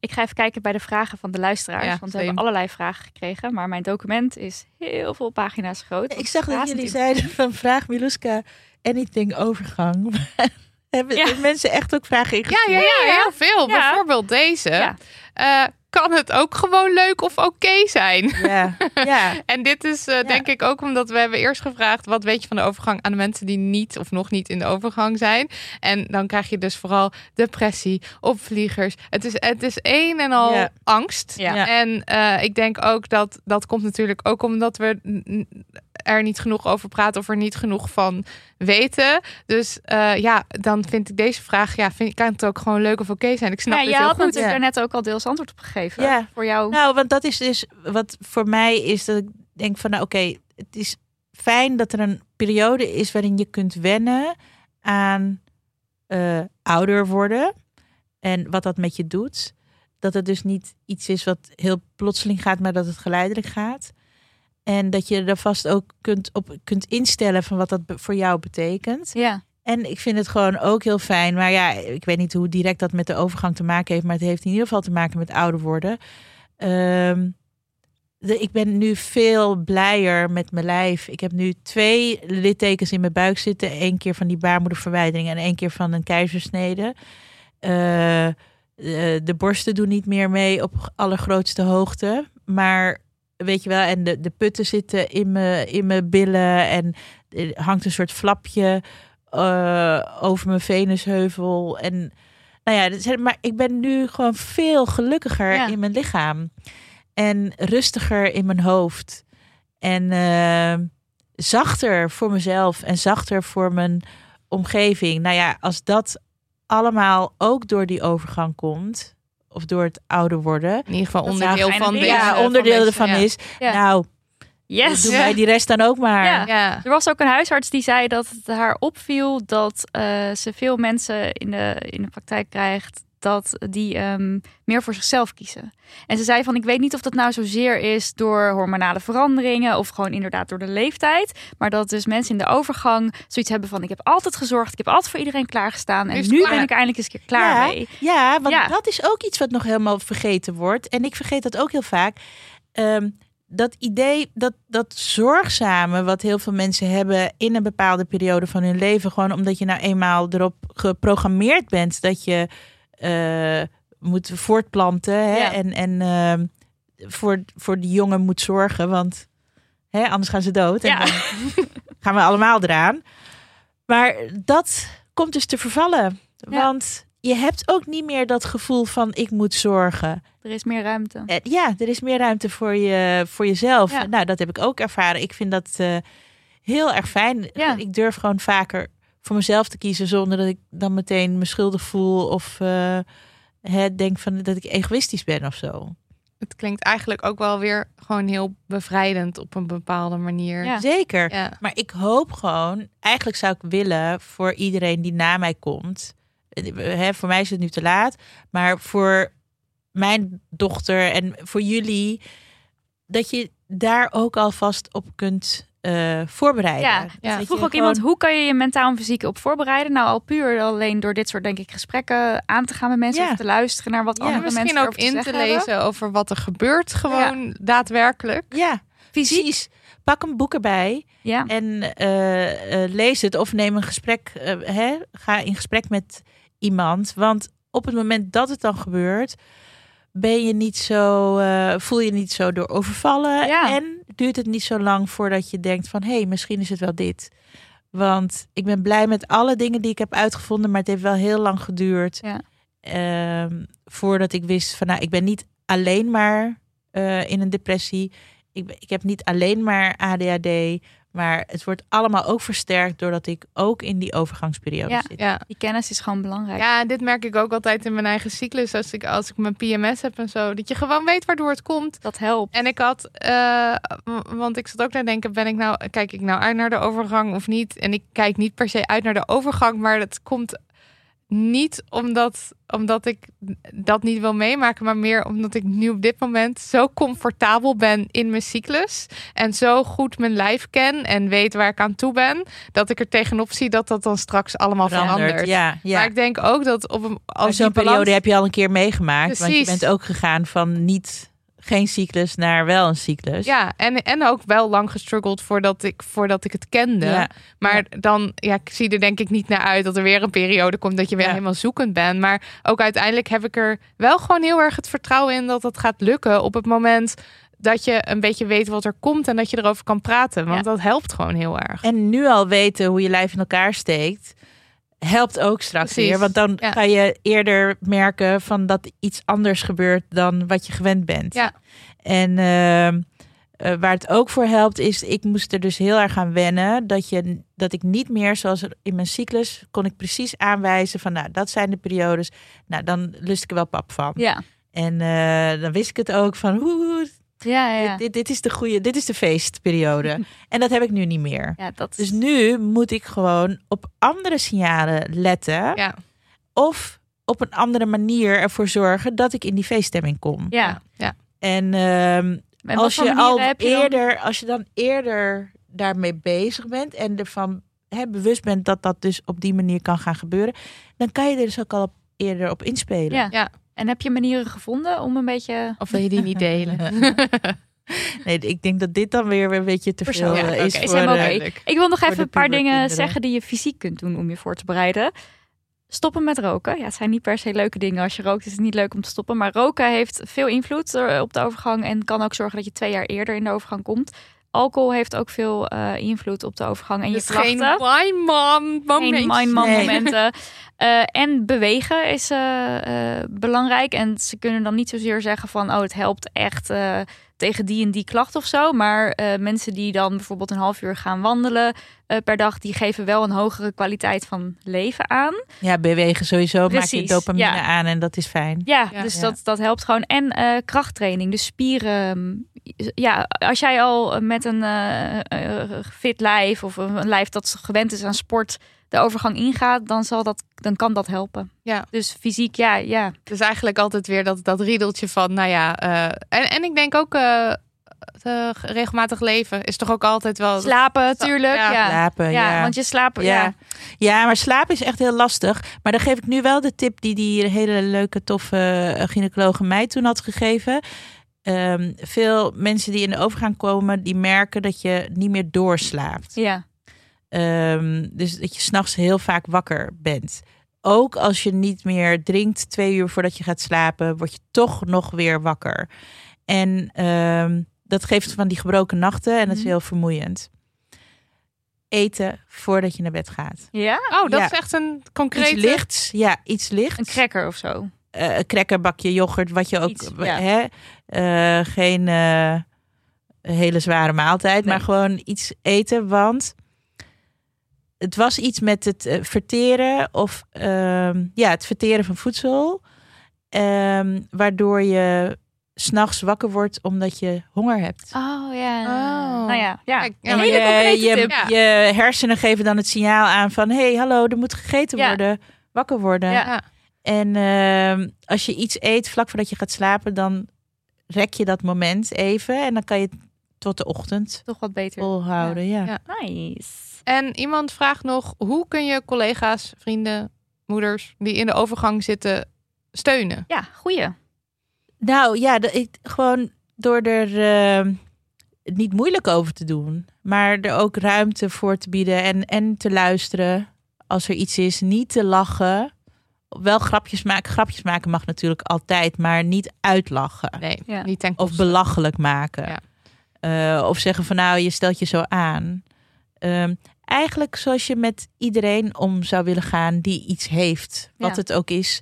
Ik ga even kijken bij de vragen van de luisteraars. Ja, want we hebben allerlei vragen gekregen. Maar mijn document is heel veel pagina's groot. Ik zag dat jullie in- zeiden van vraag Miluska anything overgang. Hebben Ja. mensen echt ook vragen Ja, ingestuurd? ja, ja, heel veel. Ja. Bijvoorbeeld deze. Ja. Kan het ook gewoon leuk of oké zijn? Ja, ja. En dit is eh, denk ik ook omdat we hebben eerst gevraagd... wat weet je van de overgang aan de mensen die niet of nog niet in de overgang zijn. En dan krijg je dus vooral depressie, opvliegers. Het is, het is een en al Ja. angst. En eh, ik denk ook dat dat komt natuurlijk ook omdat we er niet genoeg over praten... of er niet genoeg van weten. Dus eh, ja, dan vind ik deze vraag... ja, vind, kan het ook gewoon leuk of oké zijn? Ik snap Ja, het je heel had goed. natuurlijk Ja. daarnet ook al deels antwoord op gegeven. Ja. Voor jou. Nou, want dat is dus wat voor mij is dat ik denk van, nou oké, het is fijn dat er een periode is waarin je kunt wennen aan eh, ouder worden en wat dat met je doet. Dat het dus niet iets is wat heel plotseling gaat, maar dat het geleidelijk gaat. En dat je er vast ook kunt op kunt instellen van wat dat voor jou betekent. Ja. En ik vind het gewoon ook heel fijn. Maar ja, ik weet niet hoe direct dat met de overgang te maken heeft. Maar het heeft in ieder geval te maken met ouder worden. Ehm, de, ik ben nu veel blijer met mijn lijf. Ik heb nu twee littekens in mijn buik zitten. Eén keer van die baarmoederverwijdering en één keer van een keizersnede. Eh, eh, de borsten doen niet meer mee op allergrootste hoogte. Maar weet je wel, en de, de putten zitten in mijn, in mijn billen. En er hangt een soort flapje eh, over mijn venusheuvel. En nou ja, dat zijn- maar ik ben nu gewoon veel gelukkiger Ja. in mijn lichaam. En rustiger in mijn hoofd. En eh, zachter voor mezelf en zachter voor mijn omgeving. Nou ja, als dat allemaal ook door die overgang komt, of door het ouder worden, In ieder geval onderdeel van deze. ja, van onderdeel deze, ervan ja. is. Ja. Nou, Yes. doen wij die rest dan ook maar. Ja. Ja. Er was ook een huisarts die zei dat het haar opviel dat eh, ze veel mensen in de, in de praktijk krijgt dat die ehm, meer voor zichzelf kiezen. En ze zei van ik weet niet of dat nou zozeer is door hormonale veranderingen of gewoon inderdaad door de leeftijd, maar dat dus mensen in de overgang zoiets hebben van ik heb altijd gezorgd, ik heb altijd voor iedereen klaargestaan en Nu ben ik eindelijk eens een keer klaar Ja. mee. Ja, want Ja. dat is ook iets wat nog helemaal vergeten wordt. En ik vergeet dat ook heel vaak. Ehm, dat idee, dat, dat zorgzame wat heel veel mensen hebben in een bepaalde periode van hun leven. Gewoon omdat je nou eenmaal erop geprogrammeerd bent dat je eh, moet voortplanten. Hè? Ja. En, en ehm, voor, voor die jongen moet zorgen, want hè, anders gaan ze dood. En Ja. dan gaan we allemaal eraan. Maar dat komt dus te vervallen. Ja. Want je hebt ook niet meer dat gevoel van ik moet zorgen. Er is meer ruimte. Eh, Ja, er is meer ruimte voor, je, voor jezelf. Ja. Nou, dat heb ik ook ervaren. Ik vind dat eh, heel erg fijn. Ja. Ik durf gewoon vaker voor mezelf te kiezen zonder dat ik dan meteen me schuldig voel of eh, hè, denk van dat ik egoïstisch ben of zo. Het klinkt eigenlijk ook wel weer gewoon heel bevrijdend op een bepaalde manier. Ja. Zeker. Ja. Maar ik hoop gewoon, eigenlijk zou ik willen voor iedereen die na mij komt. eh, Hè, voor mij is het nu te laat, maar voor mijn dochter en voor jullie, dat je daar ook alvast op kunt eh, voorbereiden. Ja, Vroeg ook gewoon- iemand, hoe kan je je mentaal en fysiek op voorbereiden? Nou, al puur alleen door dit soort, denk ik, gesprekken aan te gaan met mensen. Ja. Of te luisteren naar wat Ja, andere Misschien mensen ook erover in te zeggen hebben. lezen over wat er gebeurt, gewoon daadwerkelijk. Ja, Fysiek. precies. Pak een boek erbij Ja. en eh, eh, lees het of neem een gesprek. hè, ga in gesprek met iemand. Want op het moment dat het dan gebeurt, ben je niet zo, eh, voel je niet zo door overvallen. Ja. En duurt het niet zo lang voordat je denkt van hé, hey, misschien is het wel dit. Want ik ben blij met alle dingen die ik heb uitgevonden, maar het heeft wel heel lang geduurd Ja. ehm, voordat ik wist van nou, ik ben niet alleen maar eh, in een depressie. Ik, ik heb niet alleen maar ADHD, maar het wordt allemaal ook versterkt doordat ik ook in die overgangsperiode Ja. zit. Ja. Die kennis is gewoon belangrijk. ja, en dit merk ik ook altijd in mijn eigen cyclus. Als ik, als ik mijn PMS heb en zo. Dat je gewoon weet waardoor het komt. Dat helpt. En ik had, eh, want ik zat ook naar denken, ben ik nou, kijk ik nou uit naar de overgang of niet? En ik kijk niet per se uit naar de overgang, maar dat komt, niet omdat, omdat ik dat niet wil meemaken, maar meer omdat ik nu op dit moment zo comfortabel ben in mijn cyclus. En zo goed mijn lijf ken en weet waar ik aan toe ben. Dat ik er tegenop zie dat dat dan straks allemaal verandert. Ja, ja. Maar ik denk ook dat op een als zo'n periode heb je al een keer meegemaakt. Want je bent ook gegaan van niet geen cyclus naar wel een cyclus. Ja, en, en ook wel lang gestruggeld voordat ik, voordat ik het kende. Ja. Maar dan, ja, ik zie er denk ik niet naar uit dat er weer een periode komt dat je weer Ja. helemaal zoekend bent. Maar ook uiteindelijk heb ik er wel gewoon heel erg het vertrouwen in dat het gaat lukken op het moment dat je een beetje weet wat er komt en dat je erover kan praten. Want dat helpt gewoon heel erg. En nu al weten hoe je lijf in elkaar steekt, helpt ook straks Precies. weer. Want dan Ja. ga je eerder merken van dat iets anders gebeurt dan wat je gewend bent. Ja. En ehm, eh, waar het ook voor helpt is, ik moest er dus heel erg aan wennen dat, je, dat ik niet meer zoals in mijn cyclus kon ik precies aanwijzen van nou dat zijn de periodes. Nou dan lust ik er wel pap van. Ja, En eh, dan wist ik het ook van hoe ja, ja. dit, dit is de goede, dit is de feestperiode. en dat heb ik nu niet meer. ja dat Dus nu moet ik gewoon op andere signalen letten. Ja. Of op een andere manier ervoor zorgen dat ik in die feeststemming kom. ja. En, ehm, En wat als je al je dan? eerder, als je dan eerder daarmee bezig bent en ervan hè, bewust bent dat dat dus op die manier kan gaan gebeuren, dan kan je er dus ook al op, eerder op inspelen. Ja. Ja. En heb je manieren gevonden om een beetje Of wil je die niet delen? Nee, ik denk dat dit dan weer een beetje te veel eh, is is voor. Duidelijk. Ik wil nog even een paar dingen zeggen die je fysiek kunt doen om je voor te bereiden. Stoppen met roken. Ja, het zijn niet per se leuke dingen. Als je rookt is het niet leuk om te stoppen. Maar roken heeft veel invloed eh, op de overgang. En kan ook zorgen dat je twee jaar eerder in de overgang komt. Alcohol heeft ook veel eh, invloed op de overgang. En Dus je klachten. geen wine Geen mindman Nee. momenten. Eh, en bewegen is eh, eh, belangrijk. En ze kunnen dan niet zozeer zeggen van... oh, het helpt echt eh, tegen die en die klacht of zo. Maar eh, mensen die dan bijvoorbeeld een half uur gaan wandelen eh, per dag... die geven wel een hogere kwaliteit van leven aan. Ja, bewegen sowieso maak je Precies, dopamine ja. aan en dat is fijn. Ja, Ja. dus Ja. Dat, dat helpt gewoon. En eh, krachttraining, dus spieren. mm, Ja, als jij al met een fit lijf of een lijf dat gewend is aan sport de overgang ingaat, dan, zal dat, dan kan dat helpen. Ja. Dus fysiek, ja, ja. Dus eigenlijk altijd weer dat, dat riedeltje van, nou ja. eh, en, en ik denk ook eh, het, eh, regelmatig leven is toch ook altijd wel. Slapen, tuurlijk. Ja. Ja, Slapen, ja, ja. want je slaapt, Ja. ja. ja, maar slapen is echt heel lastig. Maar dan geef ik nu wel de tip die die hele leuke, toffe gynaecoloog mij toen had gegeven. Ehm, veel mensen die in de overgang komen, die merken dat je niet meer doorslaapt. ja. Ehm, dus dat je s'nachts heel vaak wakker bent. Ook als je niet meer drinkt twee uur voordat je gaat slapen, word je toch nog weer wakker. En ehm, dat geeft van die gebroken nachten en dat is Mhm. heel vermoeiend. Eten voordat je naar bed gaat. Ja? Oh, dat Ja. is echt een concrete. Iets lichts, ja, iets lichts. Een cracker of zo. Eh, een crackerbakje yoghurt, wat je ook, Iets, ja. hè, eh, geen eh, hele zware maaltijd, Nee. maar gewoon iets eten, want het was iets met het eh, verteren of ehm, ja, het verteren van voedsel, ehm, waardoor je s'nachts wakker wordt omdat je honger hebt. Oh ja. Oh. Nou ja, ja. Kijk, ja, een hele je, concrete je, tip. Ja. je hersenen geven dan het signaal aan van hé, hey, hallo, er moet gegeten Ja. worden, wakker worden. En ehm, als je iets eet vlak voordat je gaat slapen, dan rek je dat moment even en dan kan je het tot de ochtend Toch wat beter. volhouden. Ja. Ja. Nice. En iemand vraagt nog: hoe kun je collega's, vrienden, moeders die in de overgang zitten steunen? Ja, goeie. Nou ja, de, ik, gewoon door er ehm, niet moeilijk over te doen, maar er ook ruimte voor te bieden en, en te luisteren als er iets is, niet te lachen. Wel grapjes maken. Grapjes maken mag natuurlijk altijd, maar niet uitlachen. Nee, Ja. niet ten Of belachelijk maken. Ja. Eh, of zeggen van nou, je stelt je zo aan. Ehm, eigenlijk zoals je met iedereen om zou willen gaan die iets heeft. Wat Ja. het ook is.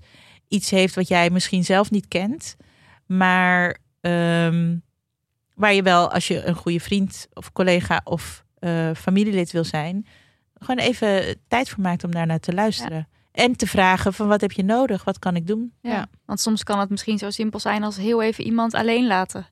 Iets heeft wat jij misschien zelf niet kent. Maar ehm, waar je wel, als je een goede vriend of collega of eh, familielid wil zijn. Gewoon even tijd voor maakt om daarnaar te luisteren. En te vragen van wat heb je nodig? Wat kan ik doen? Ja. Ja. Want soms kan het misschien zo simpel zijn als heel even iemand alleen laten.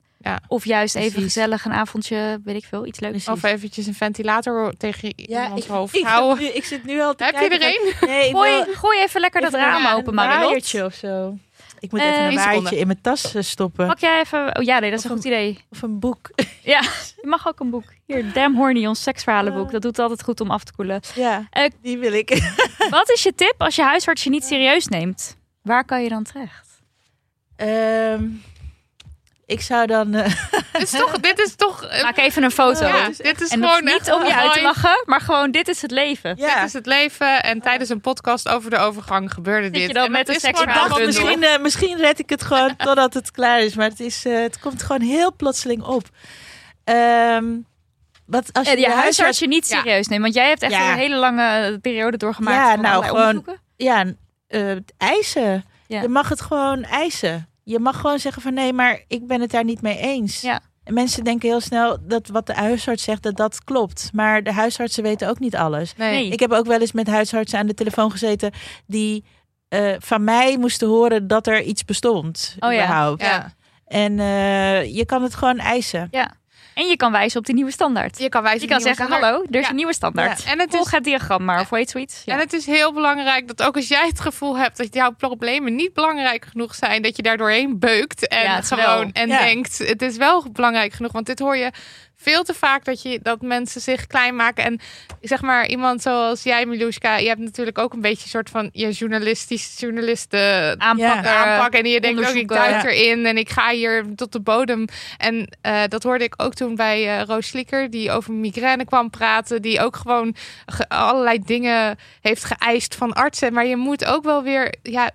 Of juist even Precies. gezellig een avondje, weet ik veel, iets leuks. Precies. Of eventjes een ventilator tegen iemands ik, hoofd ik, houden. nu- ik zit nu al te Heb je kijken er een? Nee, ik Gooi, wil gooi even lekker dat raam een- open, een Marilot. waaiertje of zo. Ik moet Eh, even een waaiertje seconde. in mijn tas eh, stoppen. Pak jij even... Oh ja, nee, dat is een goed idee. Of een boek. Ja, je mag ook een boek. Hier, Damn Horny, ons seksverhalenboek. Dat doet altijd goed om af te koelen. Ja, Eh, die wil ik. Wat is je tip als je huisarts je niet serieus neemt? Waar kan je dan terecht? Ehm, ik zou dan... eh, Dit is toch, dit is toch eh, Maak even een foto. ja, dit is en gewoon is niet om je uit te lachen, maar gewoon dit is het leven. ja. Dit is het leven en tijdens een podcast over de overgang gebeurde dit. je dan En met een seksverhaal misschien, eh, misschien red ik het gewoon totdat het klaar is. Maar het, is, eh, het komt gewoon heel plotseling op. Ehm, wat als je, je de huisarts je niet Ja. serieus neemt. Want jij hebt echt Ja. een hele lange periode doorgemaakt. Ja, van nou, gewoon- onderzoeken. Ja, eh, eisen. Ja. Je mag het gewoon eisen. Je mag gewoon zeggen van nee, maar ik ben het daar niet mee eens. Ja. En mensen denken heel snel dat wat de huisarts zegt, dat dat klopt. Maar de huisartsen weten ook niet alles. Nee. Ik heb ook wel eens met huisartsen aan de telefoon gezeten die eh, van mij moesten horen dat er iets bestond. Oh ja, überhaupt. Ja. En eh, je kan het gewoon eisen. En je kan wijzen op die nieuwe standaard. Je kan wijzen Je kan zeggen, standaard. hallo, er is Ja. een nieuwe standaard. En het is Volg het diagram maar, of weet zoiets. Ja. En het is heel belangrijk dat ook als jij het gevoel hebt dat jouw problemen niet belangrijk genoeg zijn, dat je daar doorheen beukt en Ja, gewoon wel. en Ja. denkt het is wel belangrijk genoeg. Want dit hoor je veel te vaak dat je dat mensen zich klein maken. En zeg maar iemand zoals jij, Miluska, je hebt natuurlijk ook een beetje een soort van je journalistisch journalisten aanpak, Ja. aanpak. En je denkt ook, ik onderzoeken. duik Ja. erin en ik ga hier tot de bodem. En eh, dat hoorde ik ook toen bij eh Roos Slieker, die over migraine kwam praten. Die ook gewoon ge- allerlei dingen heeft geëist van artsen. Maar je moet ook wel weer, ja, eh,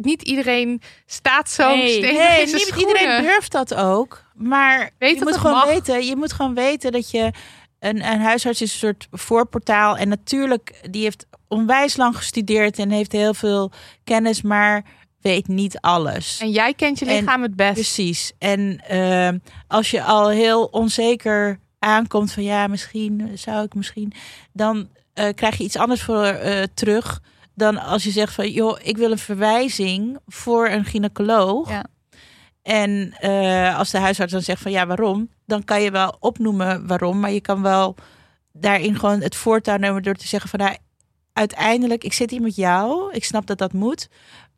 niet iedereen staat zo Nee. stevig Nee, in zijn niet schoenen. iedereen durft dat ook. Maar Weet je moet gewoon mag. weten. Je moet gewoon weten dat je een, een huisarts is een soort voorportaal. En natuurlijk, die heeft onwijs lang gestudeerd en heeft heel veel kennis, maar weet niet alles. En jij kent je En- lichaam het best. Precies. En ehm, als je al heel onzeker aankomt van ja, misschien zou ik misschien, dan eh, krijg je iets anders voor eh, terug dan als je zegt van joh, ik wil een verwijzing voor een gynaecoloog. Ja. En eh, als de huisarts dan zegt van ja, waarom? Dan kan je wel opnoemen waarom, maar je kan wel daarin gewoon het voortouw nemen door te zeggen van nou, uiteindelijk, ik zit hier met jou, ik snap dat dat moet,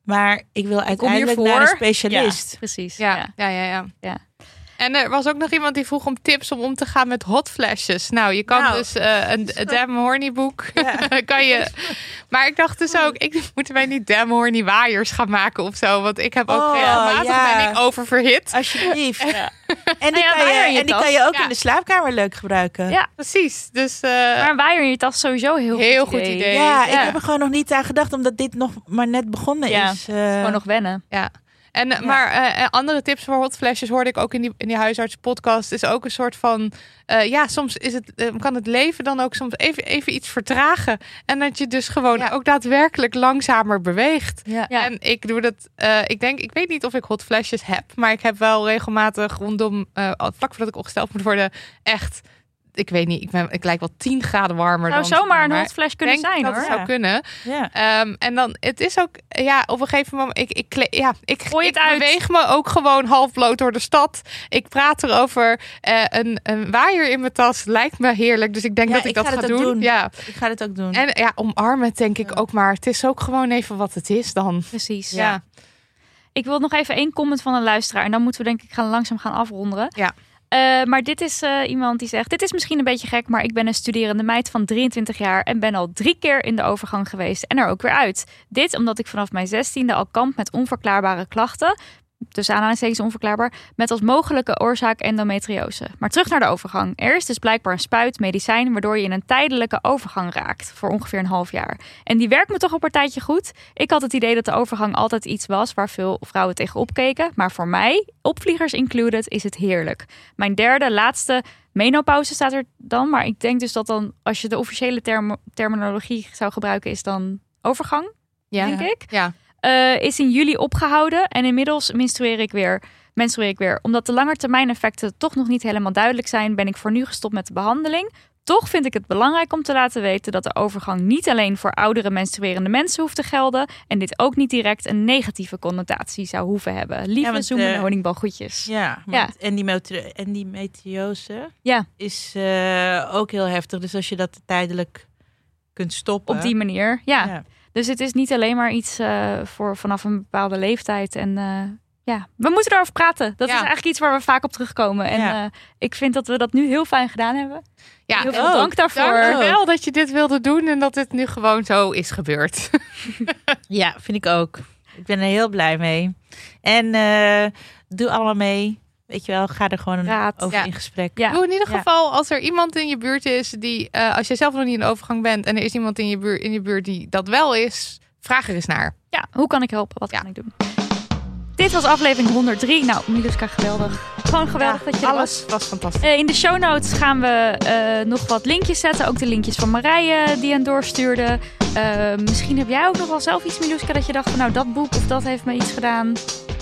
maar ik wil uiteindelijk naar een specialist. precies. Ja, Ja. ja, ja, ja. Ja. En er was ook nog iemand die vroeg om tips om om te gaan met hot flashes. Nou, je kan Nou. dus eh, een Damn Horny boek. kan je. Maar ik dacht dus ook, ik moeten wij niet Damn Horny waaiers gaan maken of zo? Want ik heb ook Oh, regelmatig ja. ben ik oververhit. Alsjeblieft. En die, ja, kan, je, je en die kan je ook Ja. in de slaapkamer leuk gebruiken. Ja. Precies. Dus eh, Maar een waaier in je tas is sowieso heel, Heel goed goed idee. Ja, Ja. ik heb er gewoon nog niet aan gedacht, omdat dit nog maar net begonnen Ja, is. Eh, Gewoon nog wennen. En, Maar eh, eh, andere tips voor hot flashes hoorde ik ook in die, in die huisartspodcast. Is ook een soort van. eh, ja, soms is het, kan het leven dan ook soms even, even iets vertragen. En dat je dus gewoon Ja. ook daadwerkelijk langzamer beweegt. Ja. Ja. En ik doe dat. eh, ik denk, ik weet niet of ik hot flashes heb. Maar ik heb wel regelmatig rondom. eh, vlak voordat ik opgesteld moet worden. Echt. Ik weet niet. Ik, ben, ik lijk wel 10 graden warmer. Zou dan zomaar een hot flash kunnen denk zijn dat hoor. het zou Ja. kunnen. Ja. Ehm, en dan, het is ook, ja, op een gegeven moment, ik, ik, ja, ik, Gooi het ik uit. beweeg me ook gewoon half bloot door de stad. Ik praat erover. eh, een, een waaier in mijn tas lijkt me heerlijk, dus ik denk Ja, dat ik, ik dat ga dat doen. doen. Ja, Ik ga dit ook doen. en ja, omarmen denk ik ook maar. Het is ook gewoon even wat het is dan. Precies. Ja. Ik wil nog even één comment van een luisteraar. En dan moeten we denk ik gaan, langzaam gaan afronden. Ja. Eh, maar dit is eh, iemand die zegt... Dit is misschien een beetje gek, maar ik ben een studerende meid van 23 jaar... en ben al drie keer in de overgang geweest en er ook weer uit. Dit omdat ik vanaf mijn zestiende al kamp met onverklaarbare klachten... tussen aanhalingstekens onverklaarbaar... met als mogelijke oorzaak endometriose. Maar terug naar de overgang. Er is dus blijkbaar een spuit, medicijn... waardoor je in een tijdelijke overgang raakt... voor ongeveer een half jaar. En die werkt me toch op een tijdje goed. Ik had het idee dat de overgang altijd iets was waar veel vrouwen tegenop keken. Maar voor mij, opvliegers included, is het heerlijk. Mijn derde, laatste menopauze staat er dan. Maar ik denk dus dat dan, als je de officiële term- terminologie zou gebruiken, is dan overgang, Ja. denk ik. Ja. Eh, is in juli opgehouden en inmiddels menstrueer ik weer. Menstrueer ik weer. Omdat de langetermijn effecten toch nog niet helemaal duidelijk zijn, ben ik voor nu gestopt met de behandeling. Toch vind ik het belangrijk om te laten weten dat de overgang niet alleen voor oudere menstruerende mensen hoeft te gelden en dit ook niet direct een negatieve connotatie zou hoeven hebben. Lieve Ja, zoemende eh, honingbalgoedjes. Ja, Ja. endometriose Ja. is eh, ook heel heftig. Dus als je dat tijdelijk kunt stoppen. Op die manier, ja. Ja. Dus het is niet alleen maar iets eh, voor vanaf een bepaalde leeftijd. En eh, ja, we moeten erover praten. Dat Ja. is eigenlijk iets waar we vaak op terugkomen. En Ja. eh, ik vind dat we dat nu heel fijn gedaan hebben. Ja, heel veel ook. dank daarvoor. Dank wel dat je dit wilde doen en dat het nu gewoon zo is gebeurd. Ja, vind ik ook. Ik ben er heel blij mee. En eh, doe allemaal mee. Weet je wel, ga er gewoon Raad. over Ja. in gesprek. Ja. Doe in ieder Ja. geval als er iemand in je buurt is die, eh, als je zelf nog niet in de overgang bent en er is iemand in je, buurt, in je buurt die dat wel is, vraag er eens naar. Ja, hoe kan ik helpen? Wat Ja. kan ik doen? Dit was aflevering 103. Nou, Miluska, geweldig. Gewoon geweldig dat je er was. Alles was fantastisch. Eh, in de show notes gaan we eh, nog wat linkjes zetten. Ook de linkjes van Marije die hen doorstuurde. Eh, misschien heb jij ook nog wel zelf iets, Miluska, dat je dacht van nou dat boek of dat heeft me iets gedaan.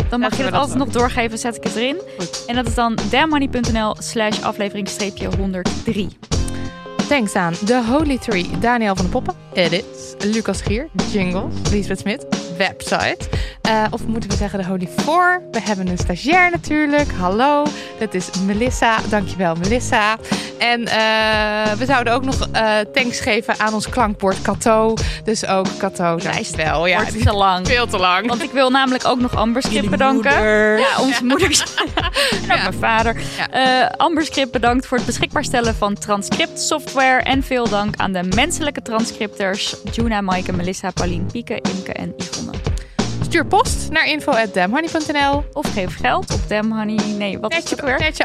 Dan mag je dat altijd nog doorgeven, zet ik het erin. Goed. En dat is dan dammoney.nl slash aflevering streepje 103. Thanks aan The Holy Tree, Daniel van de Poppen, edits, Lucas Gier, jingles, Lisbeth Smit, website. Eh, of moeten we zeggen de Holy Four? We hebben een stagiair natuurlijk. Hallo, dat is Melissa. Dankjewel Melissa. En eh, we zouden ook nog eh, thanks geven aan ons klankbord Cato. Dus ook Cato, dankjewel. Ja, Wordt te lang. veel te lang. Want ik wil namelijk ook nog Amber Script bedanken. Ja, onze moeders. en ook mijn vader. Ja. Eh, bedankt voor het beschikbaar stellen van transcript software. En veel dank aan de menselijke transcripters. Juna, Maaike, Melissa, Paulien, Pieke, Imke en Yvonne. Stuur post naar info.damhoney.nl. Of geef geld op Damhoney. Nee, wat is het ook weer? Netje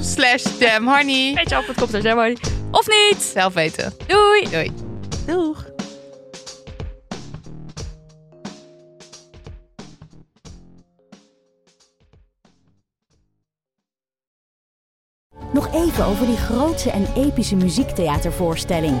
slash damhoney. Beetje af, het komt er Damhoney. Of niet. Zelf weten. Doei. Doei. Doeg. Nog even over die grootse en epische muziektheatervoorstelling.